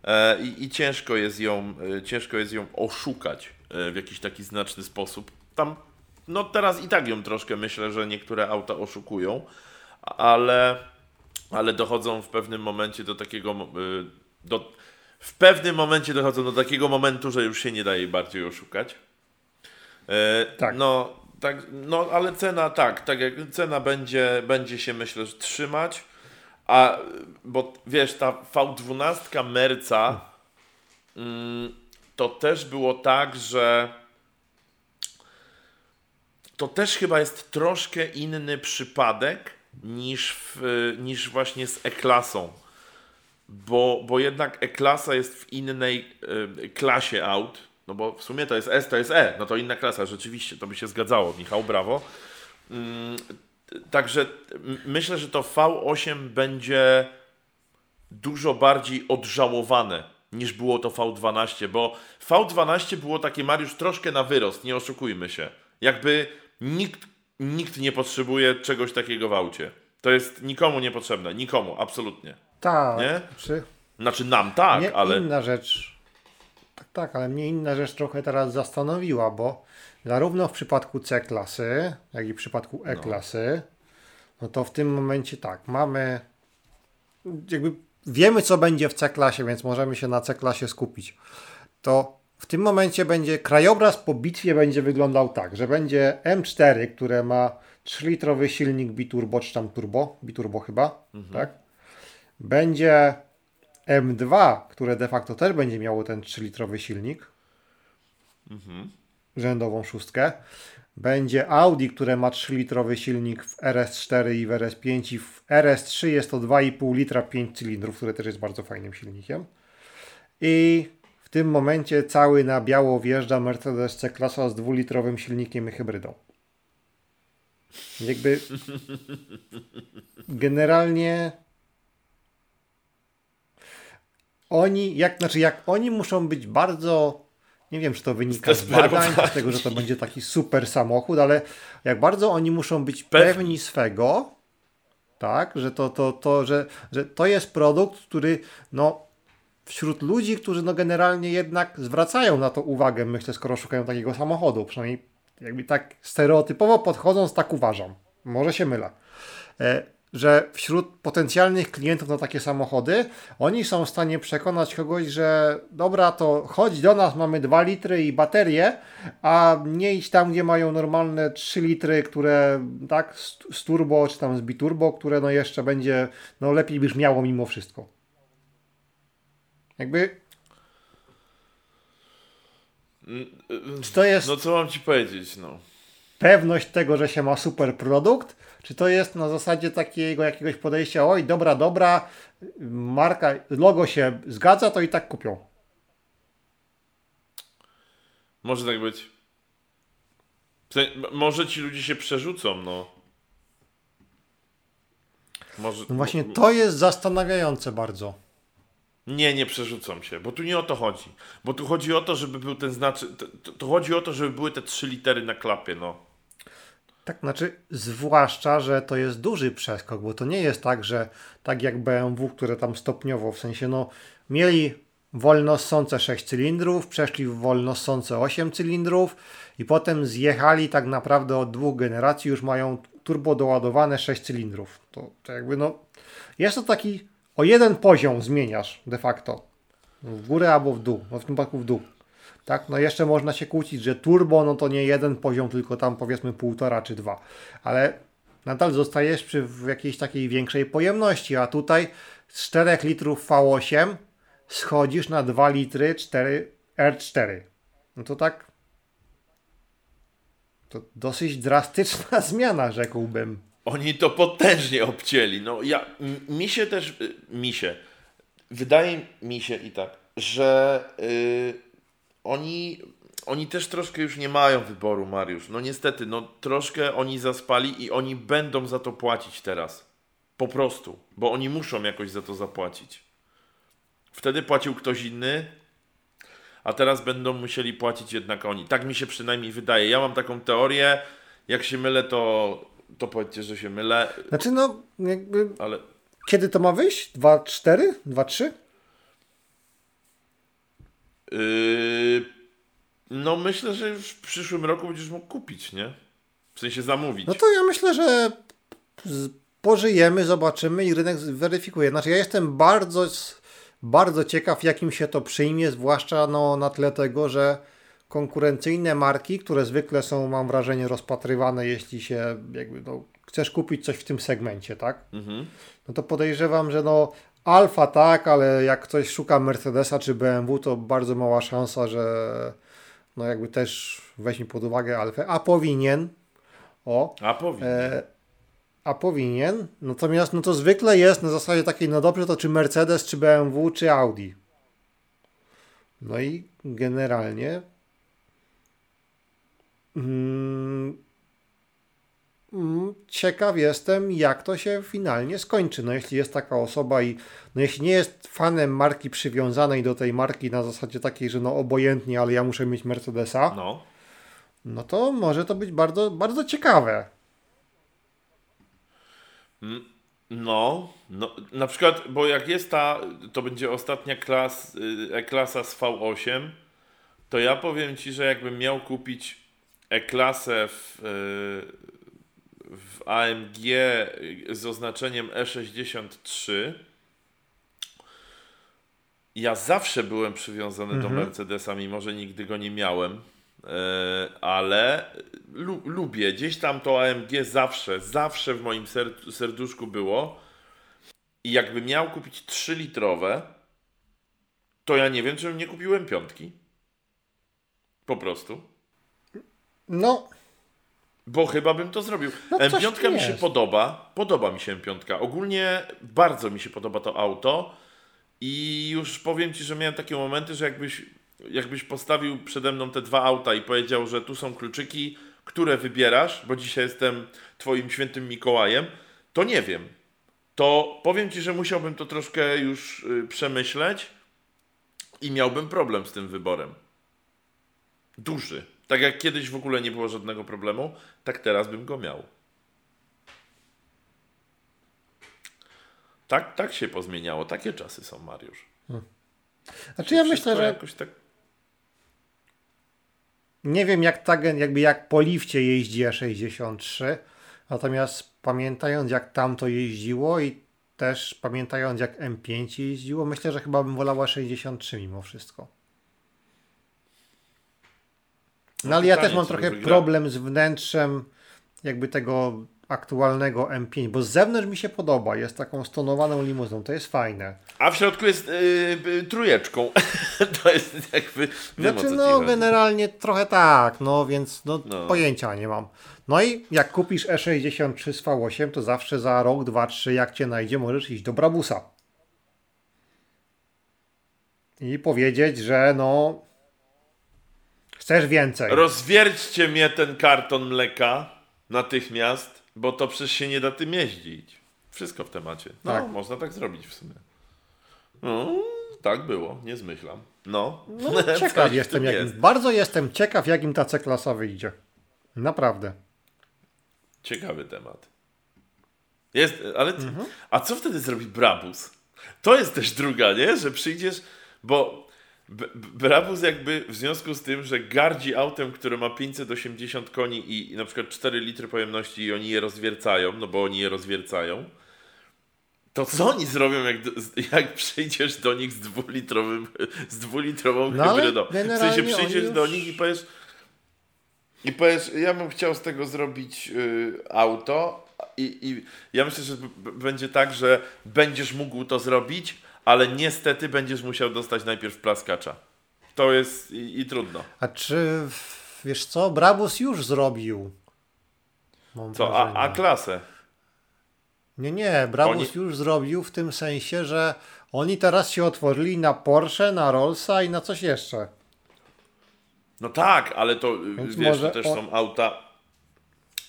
S1: e, i, i ciężko jest ją, e, ciężko jest ją oszukać e, w jakiś taki znaczny sposób. Tam, no teraz i tak ją troszkę myślę, że niektóre auta oszukują, ale, ale dochodzą w pewnym momencie do takiego, y, do, w pewnym momencie dochodzą do takiego momentu, że już się nie daje bardziej oszukać. E,
S2: Tak.
S1: No, tak, no ale cena tak, tak jak cena będzie, będzie się myślę, że trzymać, a bo wiesz, ta V12 Merca mm, to też było tak, że to też chyba jest troszkę inny przypadek niż, w, niż właśnie z E-klasą. Bo, bo jednak E-klasa jest w innej y, klasie aut. No bo w sumie to jest S, to jest E. No to inna klasa, rzeczywiście, to by się zgadzało. Michał, brawo. Także myślę, że to V8 będzie dużo bardziej odżałowane niż było to V12, bo V12 było takie, Mariusz, troszkę na wyrost, nie oszukujmy się. Jakby nikt nikt nie potrzebuje czegoś takiego w aucie. To jest nikomu niepotrzebne. Nikomu, absolutnie.
S2: Tak.
S1: Nie?
S2: Czy...
S1: Znaczy nam tak,
S2: mnie
S1: ale...
S2: inna rzecz. Tak, tak, ale mnie inna rzecz trochę teraz zastanowiła, bo zarówno w przypadku C-klasy, jak i w przypadku E-klasy, no to w tym momencie tak, mamy jakby wiemy co będzie w C-klasie, więc możemy się na C-klasie skupić. To w tym momencie będzie krajobraz po bitwie będzie wyglądał tak, że będzie M4, które ma 3-litrowy silnik biturbo, czy tam turbo, biturbo chyba, tak? Będzie M2, które de facto też będzie miało ten 3-litrowy silnik, rzędową szóstkę. Będzie Audi, które ma 3-litrowy silnik w RS4 i w RS5 i w RS3 jest to 2,5 litra 5 cylindrów, które też jest bardzo fajnym silnikiem. I w tym momencie cały na biało wjeżdża Mercedes C-klasa z dwulitrowym silnikiem i hybrydą. Jakby generalnie oni, jak, znaczy jak oni muszą być bardzo, nie wiem czy to wynika z badań, z tego, że to będzie taki super samochód, ale jak bardzo oni muszą być
S1: Pewni.
S2: pewni swego, tak, że to, to, to, że, że to jest produkt, który no wśród ludzi, którzy no generalnie jednak zwracają na to uwagę, myślę, skoro szukają takiego samochodu, przynajmniej jakby tak stereotypowo podchodząc, tak uważam. Może się mylę. E, że wśród potencjalnych klientów na takie samochody, oni są w stanie przekonać kogoś, że dobra, to chodź do nas, mamy 2 litry i baterię, a nie idź tam, gdzie mają normalne 3 litry, które tak, z, z turbo, czy tam z biturbo, które no jeszcze będzie, no lepiej brzmiało mimo wszystko. Jakby czy to jest
S1: No co mam ci powiedzieć, no.
S2: pewność tego, że się ma super produkt, czy to jest na zasadzie takiego jakiegoś podejścia, oj, dobra, dobra, marka, logo się zgadza, to i tak kupią.
S1: Może tak być. Może ci ludzie się przerzucą, no. Może...
S2: No właśnie to jest zastanawiające bardzo.
S1: Nie, nie przerzucą się, bo tu nie o to chodzi. Bo tu chodzi o to, żeby był ten znaczy. To, to chodzi o to, żeby były te trzy litery na klapie, no.
S2: Tak, znaczy, zwłaszcza, że to jest duży przeskok, bo to nie jest tak, że tak jak BMW, które tam stopniowo, w sensie, no, mieli wolno ssące 6 cylindrów, przeszli w wolno ssące 8 cylindrów i potem zjechali tak naprawdę od dwóch generacji, już mają turbo doładowane 6 cylindrów. To, to jakby, no, jest to taki, o jeden poziom zmieniasz de facto. W górę albo w dół, no w tym przypadku w dół. Tak, no jeszcze można się kłócić, że turbo no to nie jeden poziom, tylko tam powiedzmy półtora czy dwa, ale nadal zostajesz przy jakiejś takiej większej pojemności, a tutaj z 4 litrów V8 schodzisz na 2 litry 4 R4. No to tak to dosyć drastyczna zmiana, rzekłbym.
S1: Oni to potężnie obcięli. No ja, mi się też, y, mi się, wydaje mi się i tak, że y, oni, oni też troszkę już nie mają wyboru, Mariusz. No niestety, no troszkę oni zaspali i oni będą za to płacić teraz. Po prostu, bo oni muszą jakoś za to zapłacić. Wtedy płacił ktoś inny, a teraz będą musieli płacić jednak oni. Tak mi się przynajmniej wydaje. Ja mam taką teorię, jak się mylę, to, to powiedzcie, że się mylę,
S2: Znaczy no jakby
S1: ale
S2: kiedy to ma wyjść? 2-4? 2-3?
S1: Yy, no myślę, że już w przyszłym roku będziesz mógł kupić, nie? W sensie zamówić.
S2: No to ja myślę, że pożyjemy, zobaczymy i rynek zweryfikuje. Znaczy ja jestem bardzo, bardzo ciekaw, jakim się to przyjmie, zwłaszcza no, na tle tego, że konkurencyjne marki, które zwykle są, mam wrażenie, rozpatrywane, jeśli się jakby, no, chcesz kupić coś w tym segmencie, tak?
S1: Mhm.
S2: No to podejrzewam, że no Alfa tak, ale jak ktoś szuka Mercedesa czy BMW, to bardzo mała szansa, że no jakby też weźmie pod uwagę Alfę, a powinien. O,
S1: A powinien.
S2: E, a powinien. Natomiast no to zwykle jest na zasadzie takiej, no dobrze, to czy Mercedes, czy BMW, czy Audi. No i generalnie mm, ciekaw jestem, jak to się finalnie skończy. No jeśli jest taka osoba i no jeśli nie jest fanem marki przywiązanej do tej marki na zasadzie takiej, że no obojętnie, ale ja muszę mieć Mercedesa
S1: No.
S2: no to może to być bardzo, bardzo ciekawe.
S1: No, no, na przykład, bo jak jest ta, to będzie ostatnia klas, y, E-klasa z V8, to ja powiem Ci, że jakbym miał kupić E-klasę w, y, w AMG z oznaczeniem E63, ja zawsze byłem przywiązany do
S2: Mhm.
S1: Mercedesa, mimo że nigdy go nie miałem. E, ale lu lubię. Gdzieś tam to AMG zawsze, zawsze w moim ser serduszku było. I jakbym miał kupić 3-litrowe, to ja nie wiem, czy nie kupiłem piątki. Po prostu.
S2: No,
S1: Bo chyba bym to zrobił.
S2: No coś
S1: M5
S2: tu
S1: mi się podoba. Podoba mi się M5. Ogólnie bardzo mi się podoba to auto. I już powiem Ci, że miałem takie momenty, że jakbyś, jakbyś postawił przede mną te dwa auta i powiedział, że tu są kluczyki, które wybierasz, bo dzisiaj jestem Twoim świętym Mikołajem, to nie wiem. To powiem Ci, że musiałbym to troszkę już y, przemyśleć i miałbym problem z tym wyborem. Duży. Tak jak kiedyś w ogóle nie było żadnego problemu, tak teraz bym go miał. Tak, tak się pozmieniało. Takie czasy są, Mariusz.
S2: znaczy ja myślę, że
S1: jakoś tak...
S2: nie wiem jak tak, jakby jak po lifcie jeździ E63, natomiast pamiętając jak tam to jeździło i też pamiętając jak M5 jeździło, myślę, że chyba bym wolała 63 mimo wszystko. No ale ja też mam trochę
S1: wygra-
S2: problem z wnętrzem jakby tego aktualnego M5, bo z zewnątrz mi się podoba, jest taką stonowaną limuzą, to jest fajne.
S1: A w środku jest yy, trójeczką. to jest jakby...
S2: Znaczy, no generalnie trochę tak, no więc no,
S1: No.
S2: pojęcia nie mam. No i jak kupisz E63 z V8, to zawsze za rok, dwa, trzy, jak cię najdzie, możesz iść do Brabusa. I powiedzieć, że no chcesz więcej.
S1: Rozwierćcie mnie ten karton mleka natychmiast, bo to przecież się nie da tym jeździć. Wszystko w temacie. No,
S2: Tak.
S1: można tak zrobić w sumie. No, tak było, nie zmyślam. No,
S2: No, ciekaw jestem, jakim,
S1: jest.
S2: bardzo jestem ciekaw, jakim ta C-klasa wyjdzie. Naprawdę.
S1: Ciekawy temat. Jest, ale.
S2: Mhm.
S1: A co wtedy zrobi Brabus? To jest też druga, nie? Że przyjdziesz, bo Brabus jakby w związku z tym, że gardzi autem, które ma 580 koni i, i na przykład 4 litry pojemności i oni je rozwiercają, no bo oni je rozwiercają, to co oni zrobią, jak, jak przyjdziesz do nich z dwulitrowym, z dwulitrową
S2: No
S1: hybrydą? W sensie przyjdziesz
S2: oni
S1: do
S2: już-
S1: nich i powiesz, i powiesz, ja bym chciał z tego zrobić y, auto i, i ja myślę, że będzie tak, że będziesz mógł to zrobić, ale niestety będziesz musiał dostać najpierw plaskacza. To jest i, i trudno.
S2: A czy wiesz co? Brabus już zrobił. Mam
S1: Co, a, a klasę?
S2: Nie, nie, Brabus
S1: Oni-
S2: już zrobił w tym sensie, że oni teraz się otworzyli na Porsche, na Rollsa i na coś jeszcze.
S1: No tak, ale to
S2: Więc
S1: wiesz, to też są auta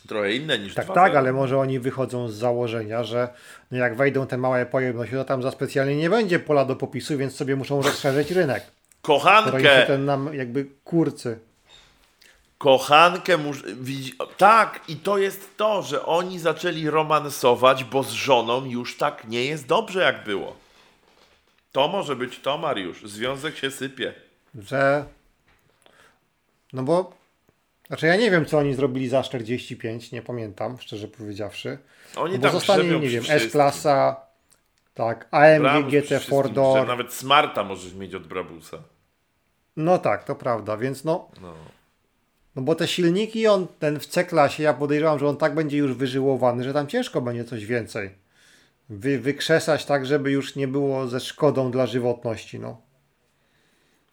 S1: trochę inne niż
S2: Tak,
S1: 2.0.
S2: tak, ale może oni wychodzą z założenia, że no jak wejdą te małe pojemności, to tam za specjalnie nie będzie pola do popisu, więc sobie muszą rozszerzyć rynek.
S1: Kochankę,
S2: ten nam jakby kurcy.
S1: kochankę widzi... Tak, i to jest to, że oni zaczęli romansować, bo z żoną już tak nie jest dobrze, jak było. To może być to, Mariusz. Związek się sypie.
S2: że no bo znaczy ja nie wiem co oni zrobili za 45, nie pamiętam, szczerze powiedziawszy.
S1: Oni
S2: No bo
S1: tam
S2: zostanie, nie wiem. S-klasa, tak, AMG
S1: Brabus
S2: GT Door.
S1: Nawet Smarta możesz mieć od Brabusa.
S2: No tak, to prawda, więc no,
S1: No.
S2: no bo te silniki, on ten w C-klasie, ja podejrzewam, że on tak będzie już wyżyłowany, że tam ciężko będzie coś więcej wy, wykrzesać tak, żeby już nie było ze szkodą dla żywotności, no.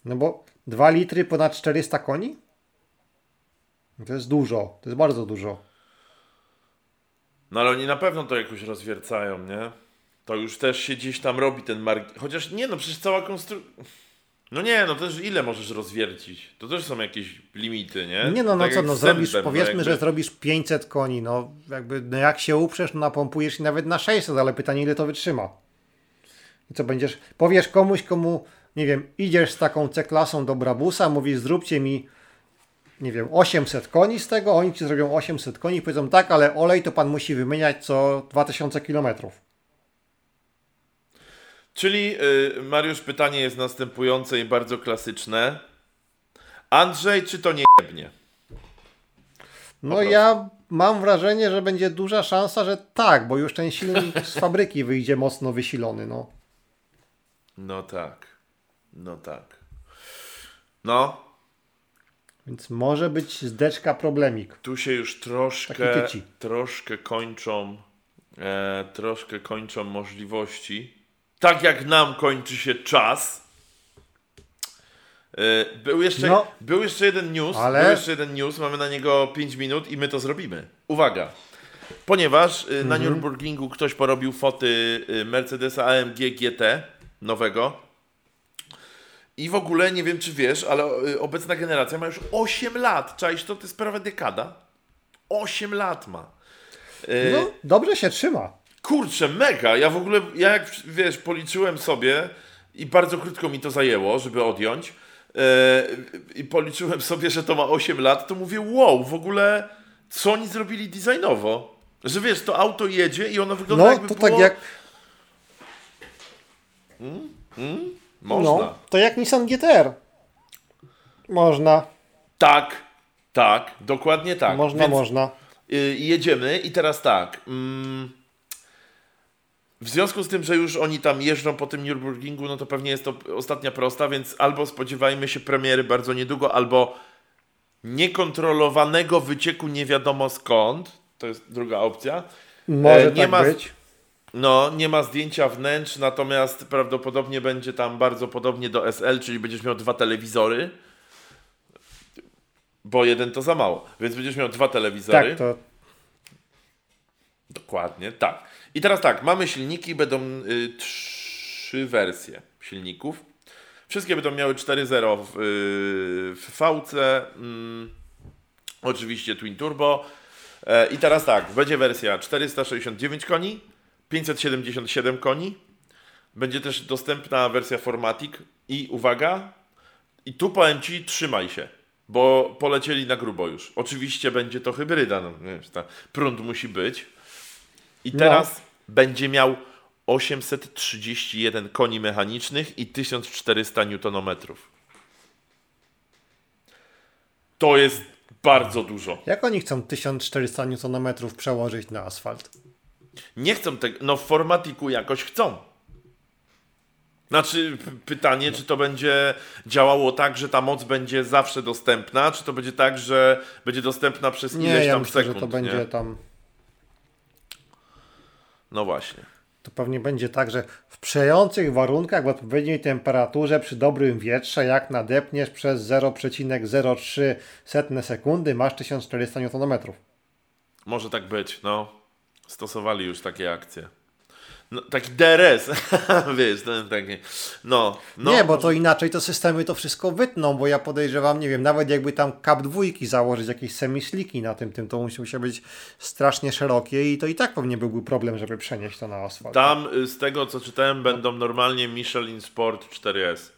S2: No bo 2 litry ponad 400 koni? To jest dużo, to jest bardzo dużo.
S1: no ale oni na pewno to jakoś rozwiercają, nie? To już też się gdzieś tam robi ten mark... Chociaż nie, no przecież cała konstrukcja... No nie, no też ile możesz rozwiercić? To też są jakieś limity, nie?
S2: Nie no, no
S1: Tak
S2: co, no zrobisz,
S1: no
S2: powiedzmy,
S1: jakby-
S2: że zrobisz 500 koni, no jakby, no jak się uprzesz, no napompujesz i nawet na 600, ale pytanie ile to wytrzyma. I co będziesz, powiesz komuś, komu, nie wiem, idziesz z taką C-klasą do Brabusa, mówisz zróbcie mi nie wiem, 800 koni z tego, oni ci zrobią 800 koni i powiedzą tak, ale olej to pan musi wymieniać co 2000 kilometrów.
S1: Czyli y, Mariusz, pytanie jest następujące i bardzo klasyczne. Andrzej, czy to nie jebnie?
S2: No ja mam wrażenie, że będzie duża szansa, że tak, bo już ten silnik z fabryki wyjdzie mocno wysilony, no.
S1: No tak. No tak. No,
S2: Więc może być zdeczka problemik.
S1: tu się już troszkę, troszkę kończą, e, troszkę kończą możliwości. Tak jak nam kończy się czas. E, był, jeszcze,
S2: No.
S1: był jeszcze jeden news,
S2: Ale-
S1: był jeszcze jeden news, mamy na niego 5 minut i my to zrobimy. Uwaga. Ponieważ na
S2: Mhm.
S1: Nürburgringu ktoś porobił foty y, Mercedesa AMG GT nowego. I w ogóle nie wiem, czy wiesz, ale y, obecna generacja ma już 8 lat. Czaisz to? To jest prawie dekada. 8 lat ma. Y,
S2: No, dobrze się trzyma.
S1: Kurczę, mega. Ja w ogóle, ja jak wiesz, policzyłem sobie i bardzo krótko mi to zajęło, żeby odjąć. e, I policzyłem sobie, że to ma 8 lat, to mówię, wow, w ogóle co oni zrobili designowo? Że wiesz, to auto jedzie i ono wygląda
S2: No,
S1: jakby
S2: to
S1: było...
S2: tak jak,
S1: Można.
S2: no, to jak Nissan GTR. Można,
S1: Tak, tak, dokładnie tak.
S2: można,
S1: Więc,
S2: można.
S1: y, jedziemy i teraz tak. Mm, w związku z tym, że już oni tam jeżdżą po tym Nürburgringu, no to pewnie jest to ostatnia prosta, więc albo spodziewajmy się premiery bardzo niedługo, albo niekontrolowanego wycieku nie wiadomo skąd. To jest druga opcja.
S2: Może
S1: E, nie
S2: tak
S1: ma-
S2: być.
S1: No, nie ma zdjęcia wnętrz, natomiast prawdopodobnie będzie tam bardzo podobnie do SL, czyli będziesz miał dwa telewizory. Bo jeden to za mało, więc będziesz miał dwa telewizory.
S2: Tak, to
S1: Dokładnie, tak. I teraz tak, mamy silniki, będą y, trzy wersje silników. Wszystkie będą miały 4.0 w, y, w VC, mm, oczywiście Twin Turbo. E, I teraz tak, będzie wersja 469 koni, 577 koni. Będzie też dostępna wersja Formatic i uwaga, i tu powiem Ci, trzymaj się, bo polecieli na grubo już. Oczywiście będzie to hybryda, no, wiesz, ta prąd musi być. I
S2: No.
S1: teraz będzie miał 831 koni mechanicznych i 1400 Nm. To jest bardzo dużo.
S2: jak oni chcą 1400 Nm przełożyć na asfalt?
S1: Nie chcą tego, no w formatiku jakoś chcą. Znaczy, pytanie, czy to będzie działało tak, że ta moc będzie zawsze dostępna, czy to będzie tak, że będzie dostępna przez
S2: Nie,
S1: ileś
S2: ja
S1: tam
S2: myślę,
S1: sekund.
S2: że to będzie
S1: nie?
S2: tam.
S1: No właśnie.
S2: To pewnie będzie tak, że w sprzyjających warunkach, w odpowiedniej temperaturze, przy dobrym wietrze, jak nadepniesz przez 0,03 setne sekundy, masz 1400 Nm.
S1: Może tak być, no. Stosowali już takie akcje. No, taki DRS, wiesz, ten taki, no, no.
S2: nie, bo to inaczej to systemy to wszystko wytną, bo ja podejrzewam, nie wiem, nawet jakby tam kap dwójki założyć, jakieś semisliki na tym, tym, to musi być strasznie szerokie i to i tak pewnie byłby problem, żeby przenieść to na asfalt.
S1: Tam y, z tego co czytałem będą normalnie Michelin Sport 4S.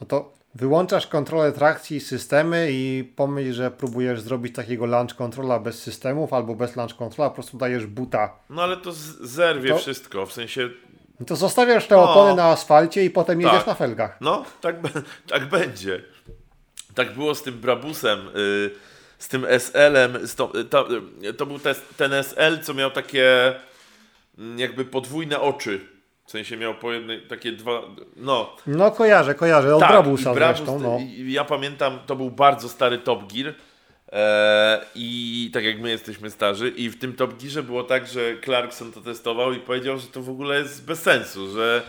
S2: No to wyłączasz kontrolę trakcji i systemy i pomyśl, że próbujesz zrobić takiego launch controla bez systemów albo bez launch controla, po prostu dajesz buta.
S1: No ale to zerwie
S2: To-
S1: wszystko, w sensie,
S2: to zostawiasz te
S1: No.
S2: opony na asfalcie i potem jedziesz
S1: Tak.
S2: na felgach.
S1: no, tak, tak będzie. Tak było z tym Brabusem, y, z tym SL-em, z to, y, to, y, to był tes- ten SL, co miał takie mm, jakby podwójne oczy. W sensie miał po jednej, takie dwa, no,
S2: No kojarzę, kojarzę, od Brabusa
S1: i Brabus,
S2: zresztą, no.
S1: Ja pamiętam, to był bardzo stary Top Gear. E, I tak jak my jesteśmy starzy, i w tym Top Gearze było tak, że Clarkson to testował i powiedział, że to w ogóle jest bez sensu, że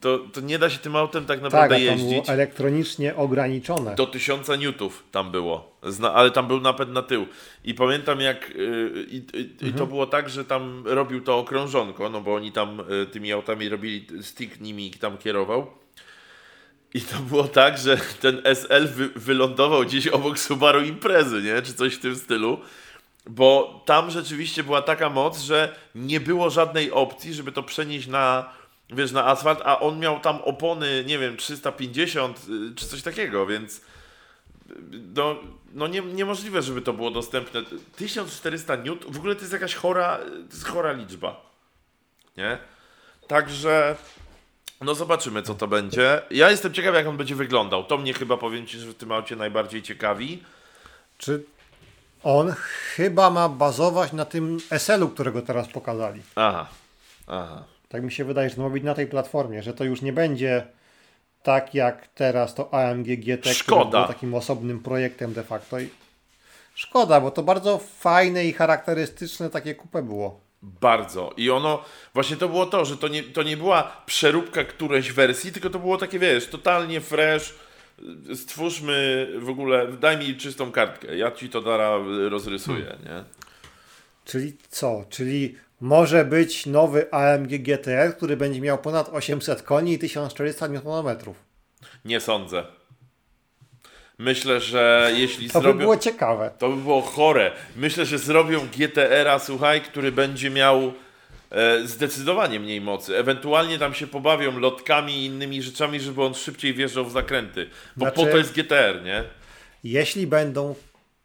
S1: to, to nie da się tym autem tak
S2: Tak,
S1: naprawdę
S2: a to było
S1: jeździć.
S2: elektronicznie ograniczone.
S1: Do 1000 newtów tam było, Zna, ale tam był napęd na tył. I pamiętam jak y, i, i
S2: Mhm.
S1: to było tak, że tam robił to okrążonko, no bo oni tam y, tymi autami robili, stick nimi tam kierował. I to było tak, że ten SL wy, wylądował gdzieś obok Subaru Imprezy, nie? Czy coś w tym stylu. Bo tam rzeczywiście była taka moc, że nie było żadnej opcji, żeby to przenieść na, wiesz, na asfalt, a on miał tam opony, nie wiem, 350 y, czy coś takiego, więc no, no nie, niemożliwe, żeby to było dostępne. 1400 newt, w ogóle to jest jakaś chora, to jest chora liczba. Nie? Także no zobaczymy, co to będzie. Ja jestem ciekaw, jak on będzie wyglądał. To mnie chyba, powiem Ci, że w tym aucie najbardziej ciekawi.
S2: Czy on chyba ma bazować na tym SL-u, którego teraz pokazali.
S1: Aha, aha.
S2: Tak mi się wydaje, że to ma być na tej platformie, że to już nie będzie tak jak teraz to AMG GT,
S1: Szkoda.
S2: które takim osobnym projektem de facto. I szkoda, bo to bardzo fajne i charakterystyczne takie kupę było.
S1: Bardzo. I ono, właśnie to było to, że to nie, to nie była przeróbka którejś wersji, tylko to było takie, wiesz, totalnie fresh. Stwórzmy w ogóle, daj mi czystą kartkę, ja ci to dara rozrysuję,
S2: Hmm.
S1: nie?
S2: Czyli co? Czyli może być nowy AMG GTR, który będzie miał ponad 800 koni i 1400 Nm.
S1: Nie sądzę. Myślę, że jeśli
S2: To by
S1: zrobią...
S2: było ciekawe.
S1: To by było chore. Myślę, że zrobią GTR-a, słuchaj, który będzie miał e, zdecydowanie mniej mocy. Ewentualnie tam się pobawią lotkami i innymi rzeczami, żeby on szybciej wjeżdżał w zakręty. Bo
S2: Znaczy-
S1: po to jest GTR, nie?
S2: Jeśli będą,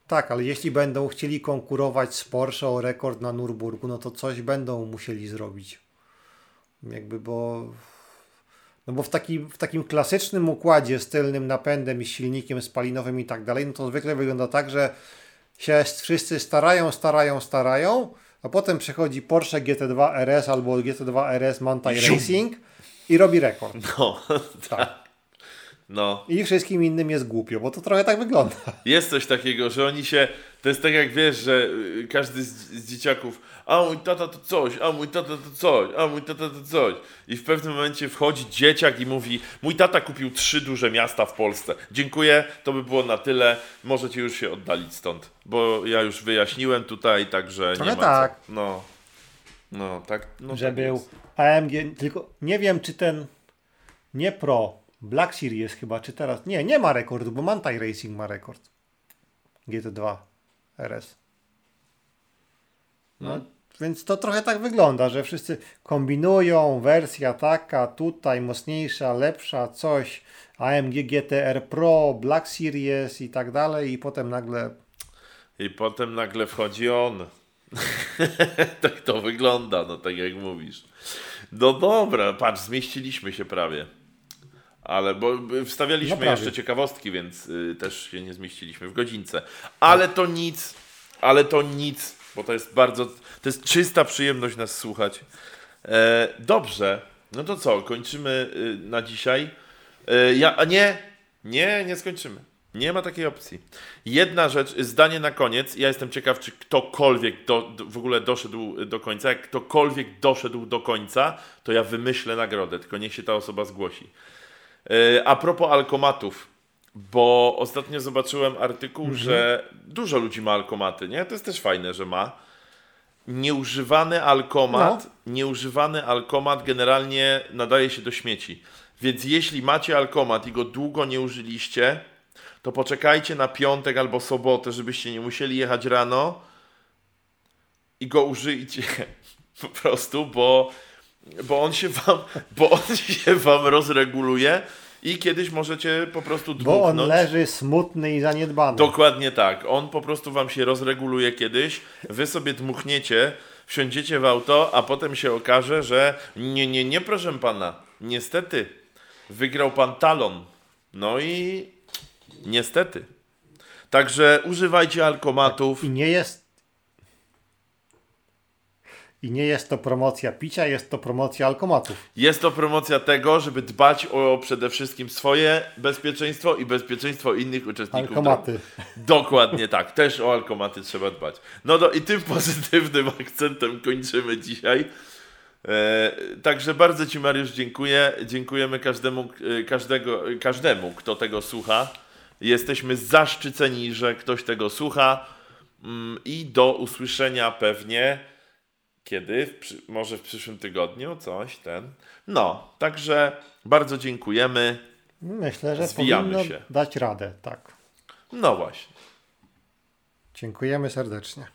S2: tak, ale jeśli będą chcieli konkurować z Porsche o rekord na Nürburgu, no to coś będą musieli zrobić. Jakby, bo. No bo w takim, w takim klasycznym układzie z tylnym napędem i silnikiem spalinowym i tak dalej, no to zwykle wygląda tak, że się wszyscy starają, starają, starają, a potem przychodzi Porsche GT2 RS albo GT2 RS Mountain. Racing i robi rekord.
S1: No,
S2: Tak.
S1: No.
S2: I wszystkim innym jest głupio, bo to trochę tak wygląda.
S1: Jest coś takiego, że oni się. To jest tak jak wiesz, że y, każdy z, z dzieciaków. A mój tata to coś, a mój tata to coś, a mój tata to coś. I w pewnym momencie wchodzi dzieciak i mówi: Mój tata kupił trzy duże miasta w Polsce. Dziękuję, to by było na tyle. Możecie już się oddalić stąd. Bo ja już wyjaśniłem tutaj, także
S2: Trochę
S1: nie ma.
S2: tak.
S1: Co. No. No, tak. No,
S2: że
S1: tak
S2: był
S1: jest.
S2: AMG, tylko nie wiem czy ten nie Pro, Black Series chyba, czy teraz, nie, nie ma rekordu, bo Mantai Racing ma rekord. GT2 RS. No, Więc to trochę tak wygląda, że wszyscy kombinują, wersja taka, tutaj mocniejsza, lepsza, coś, AMG GTR Pro, Black Series i tak dalej i potem nagle
S1: I potem nagle wchodzi on. tak to wygląda, no tak jak mówisz. No dobra, patrz, zmieściliśmy się prawie. Ale bo wstawialiśmy
S2: No
S1: jeszcze ciekawostki, więc y, też się nie zmieściliśmy w godzince. Ale to nic, ale to nic, bo to jest bardzo, to jest czysta przyjemność nas słuchać. E, dobrze, no to co, kończymy y, na dzisiaj. E, ja, a nie, nie, nie skończymy. Nie ma takiej opcji. Jedna rzecz, zdanie na koniec. Ja jestem ciekaw, czy ktokolwiek do, do, w ogóle doszedł do końca. Jak ktokolwiek doszedł do końca, to ja wymyślę nagrodę, tylko niech się ta osoba zgłosi. E, A propos alkomatów, bo ostatnio zobaczyłem artykuł, że dużo ludzi ma alkomaty, nie? To jest też fajne, że ma. Nieużywany alkomat, nieużywany alkomat generalnie nadaje się do śmieci. Więc jeśli macie alkomat i go długo nie użyliście, to poczekajcie na piątek albo sobotę, żebyście nie musieli jechać rano i go użyjcie po prostu, bo, bo, on się wam, bo on się wam rozreguluje i kiedyś możecie po prostu
S2: bo on
S1: dmuchnąć.
S2: leży smutny i zaniedbany.
S1: Dokładnie tak. On po prostu wam się rozreguluje kiedyś, wy sobie dmuchniecie, wsiądziecie w auto, a potem się okaże, że nie, nie, nie, proszę pana, niestety, wygrał pan talon. No i niestety. Także używajcie alkomatów.
S2: I nie jest. I nie jest to promocja picia, jest to promocja alkomatów.
S1: Jest to promocja tego, żeby dbać o przede wszystkim swoje bezpieczeństwo i bezpieczeństwo innych uczestników.
S2: Alkomaty.
S1: Dokładnie tak. Też o alkomaty trzeba dbać. No do, i tym pozytywnym akcentem kończymy dzisiaj. E, także bardzo Ci Mariusz dziękuję. Dziękujemy każdemu, e, każdego, każdemu, kto tego słucha. Jesteśmy zaszczyceni, że ktoś tego słucha. Mm, I do usłyszenia pewnie kiedy? W przy, może w przyszłym tygodniu coś ten. No, także bardzo dziękujemy.
S2: Myślę, że
S1: Zwijamy
S2: powinno
S1: się.
S2: dać radę, tak.
S1: No właśnie.
S2: Dziękujemy serdecznie.